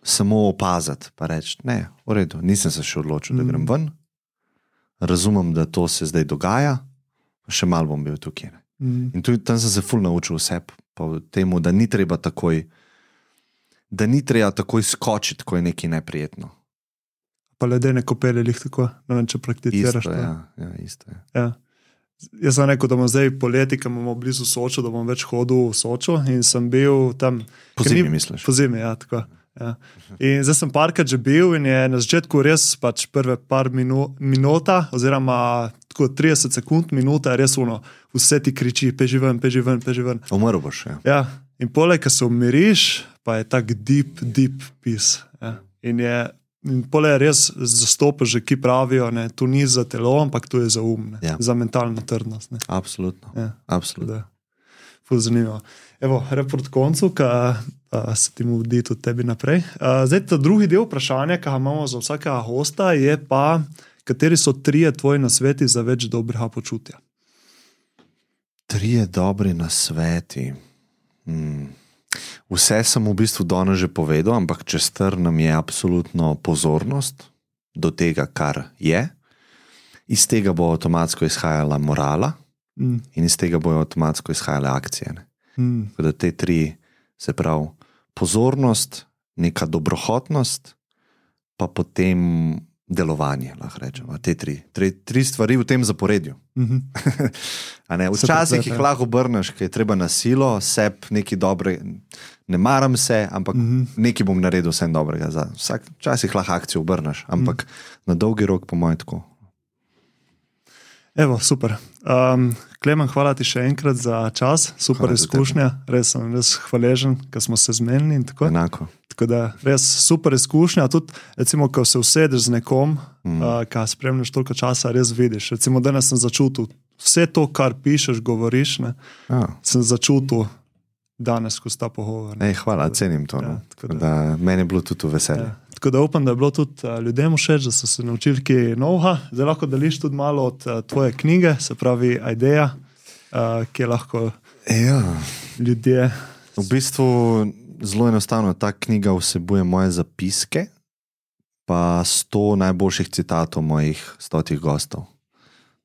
samo opaziti, pa reči, ne, v redu, nisem se še odločil, mm. da grem mm. ven, razumem, da to se zdaj dogaja, še mal bom bil tukaj. Mm. In tudi tam sem se ful naučil vse, temu, da ni treba takoj, da ni treba takoj skočiti, ko je nekaj neprijetno. Pa ledene kopele jih tako, ne vem, če prakticiraš. Isto, ja, ja, isto je. Ja. Jaz sem rekel, da bomo zdaj poleti, ki imamo blizu Sočo, da bom več hodil v Sočo in sem bil tam. Po zimi, misliš? Po zimi, ja, tako. Ja. In zdaj sem parkrat že bil in je na začetku res pač prve par minu, minuta, oziroma 30 sekund, minuta, res uno, vse ti kriči, peži ven, peži ven, peži ven. Umrl boš. Ja. ja. In poleg ko se umiriš, pa je tak deep, deep pis. Ja. In je. In pole res zastopaš, ki pravijo, da to ni za telo, ampak to je za um, ja. za mentalno trdnost. Ne. Absolutno. Ja. Absolutno. ful zanimivo. Evo, report koncu, ki se ti mudi tudi tebi naprej. A, zdaj, ta drugi del vprašanja, ki ga imamo za vsakega hosta, je pa, kateri so trije tvoji nasveti za več dobrega počutja. Trije dobri na sveti. Hmm. Vse sem v bistvu danes že povedal, ampak če strnem je absolutno pozornost do tega, kar je. Iz tega bo avtomatsko izhajala morala, Mm. in iz tega bojo avtomatsko izhajale akcije. Ne? Mm. Tako da te tri, se pravi, pozornost, neka dobrohotnost, pa potem delovanje, lahko rečemo. Te tri, tri, tri stvari v tem zaporedju. Mhm. *laughs* A Ne, Se včasih jih lahko obrneš, ker je treba na silo, seb nekaj dobrega. Ne maram se, ampak mm Mhm. -hmm. nekaj bom naredil vsem dobrega. Za Vsak, včasih lahko akcijo obrneš, ampak mm. na dolgi rok, po mojem, tako. Evo, super. Um, Klemen, hvala ti še enkrat za čas, super Hvala izkušnja. Res sem res hvaležen, ker smo se zmenili. Tako. Enako. tako da res super izkušnja. Tudi, recimo, ko se usedeš z nekom, mm. uh, ki spremljaš toliko časa, res vidiš. Recimo, danes sem začutil vse to, kar pišeš, govoriš, ne, Ja. sem začutil danes, ko sta pogovor. Ej, hvala, cenim to. Ja, No. Tako da, meni je bilo tudi veselje. Ja. Tako da upam, da je bilo tudi uh, ljudem všeč, da so se naučili kaj novega. Zdaj lahko deliš tudi malo od uh, tvoje knjige, se pravi Ideja, uh, ki je lahko Ja. ljudje. V bistvu zelo enostavno ta knjiga vsebuje moje zapiske, pa sto najboljših citatov mojih stotih gostov.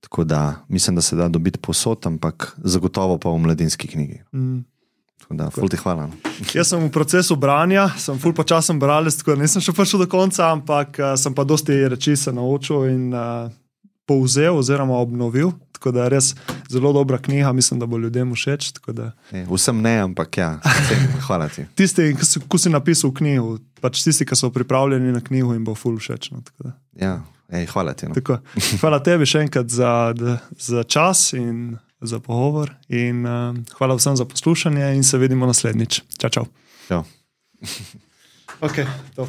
Tako da mislim, da se da dobiti posod, ampak zagotovo pa v mladinski knjigi. Mm. Tako da, ful ti hvala. no. *laughs* Jaz sem v procesu branja, sem ful počasen bralec, tako da nisem še prišel do konca, ampak uh, sem pa dosti reči se naučil in uh, povzel oziroma obnovil. Tako da je res zelo dobra knjiga, mislim, da bo ljudem všeč. da- E, vsem ne, ampak ja, cenim, hvala ti. *laughs* Tisti, ki si, ko si napisal knjigo, pač tisti, ki so pripravljeni na knjigo, jim bo ful všeč. No. Ja, ej, hvala ti. No. Tako. *laughs* Hvala tebi še enkrat za, za čas in za pogovor. In, uh, hvala vsem za poslušanje in se vidimo naslednjič. Čau, čau. Čau. Ok, top.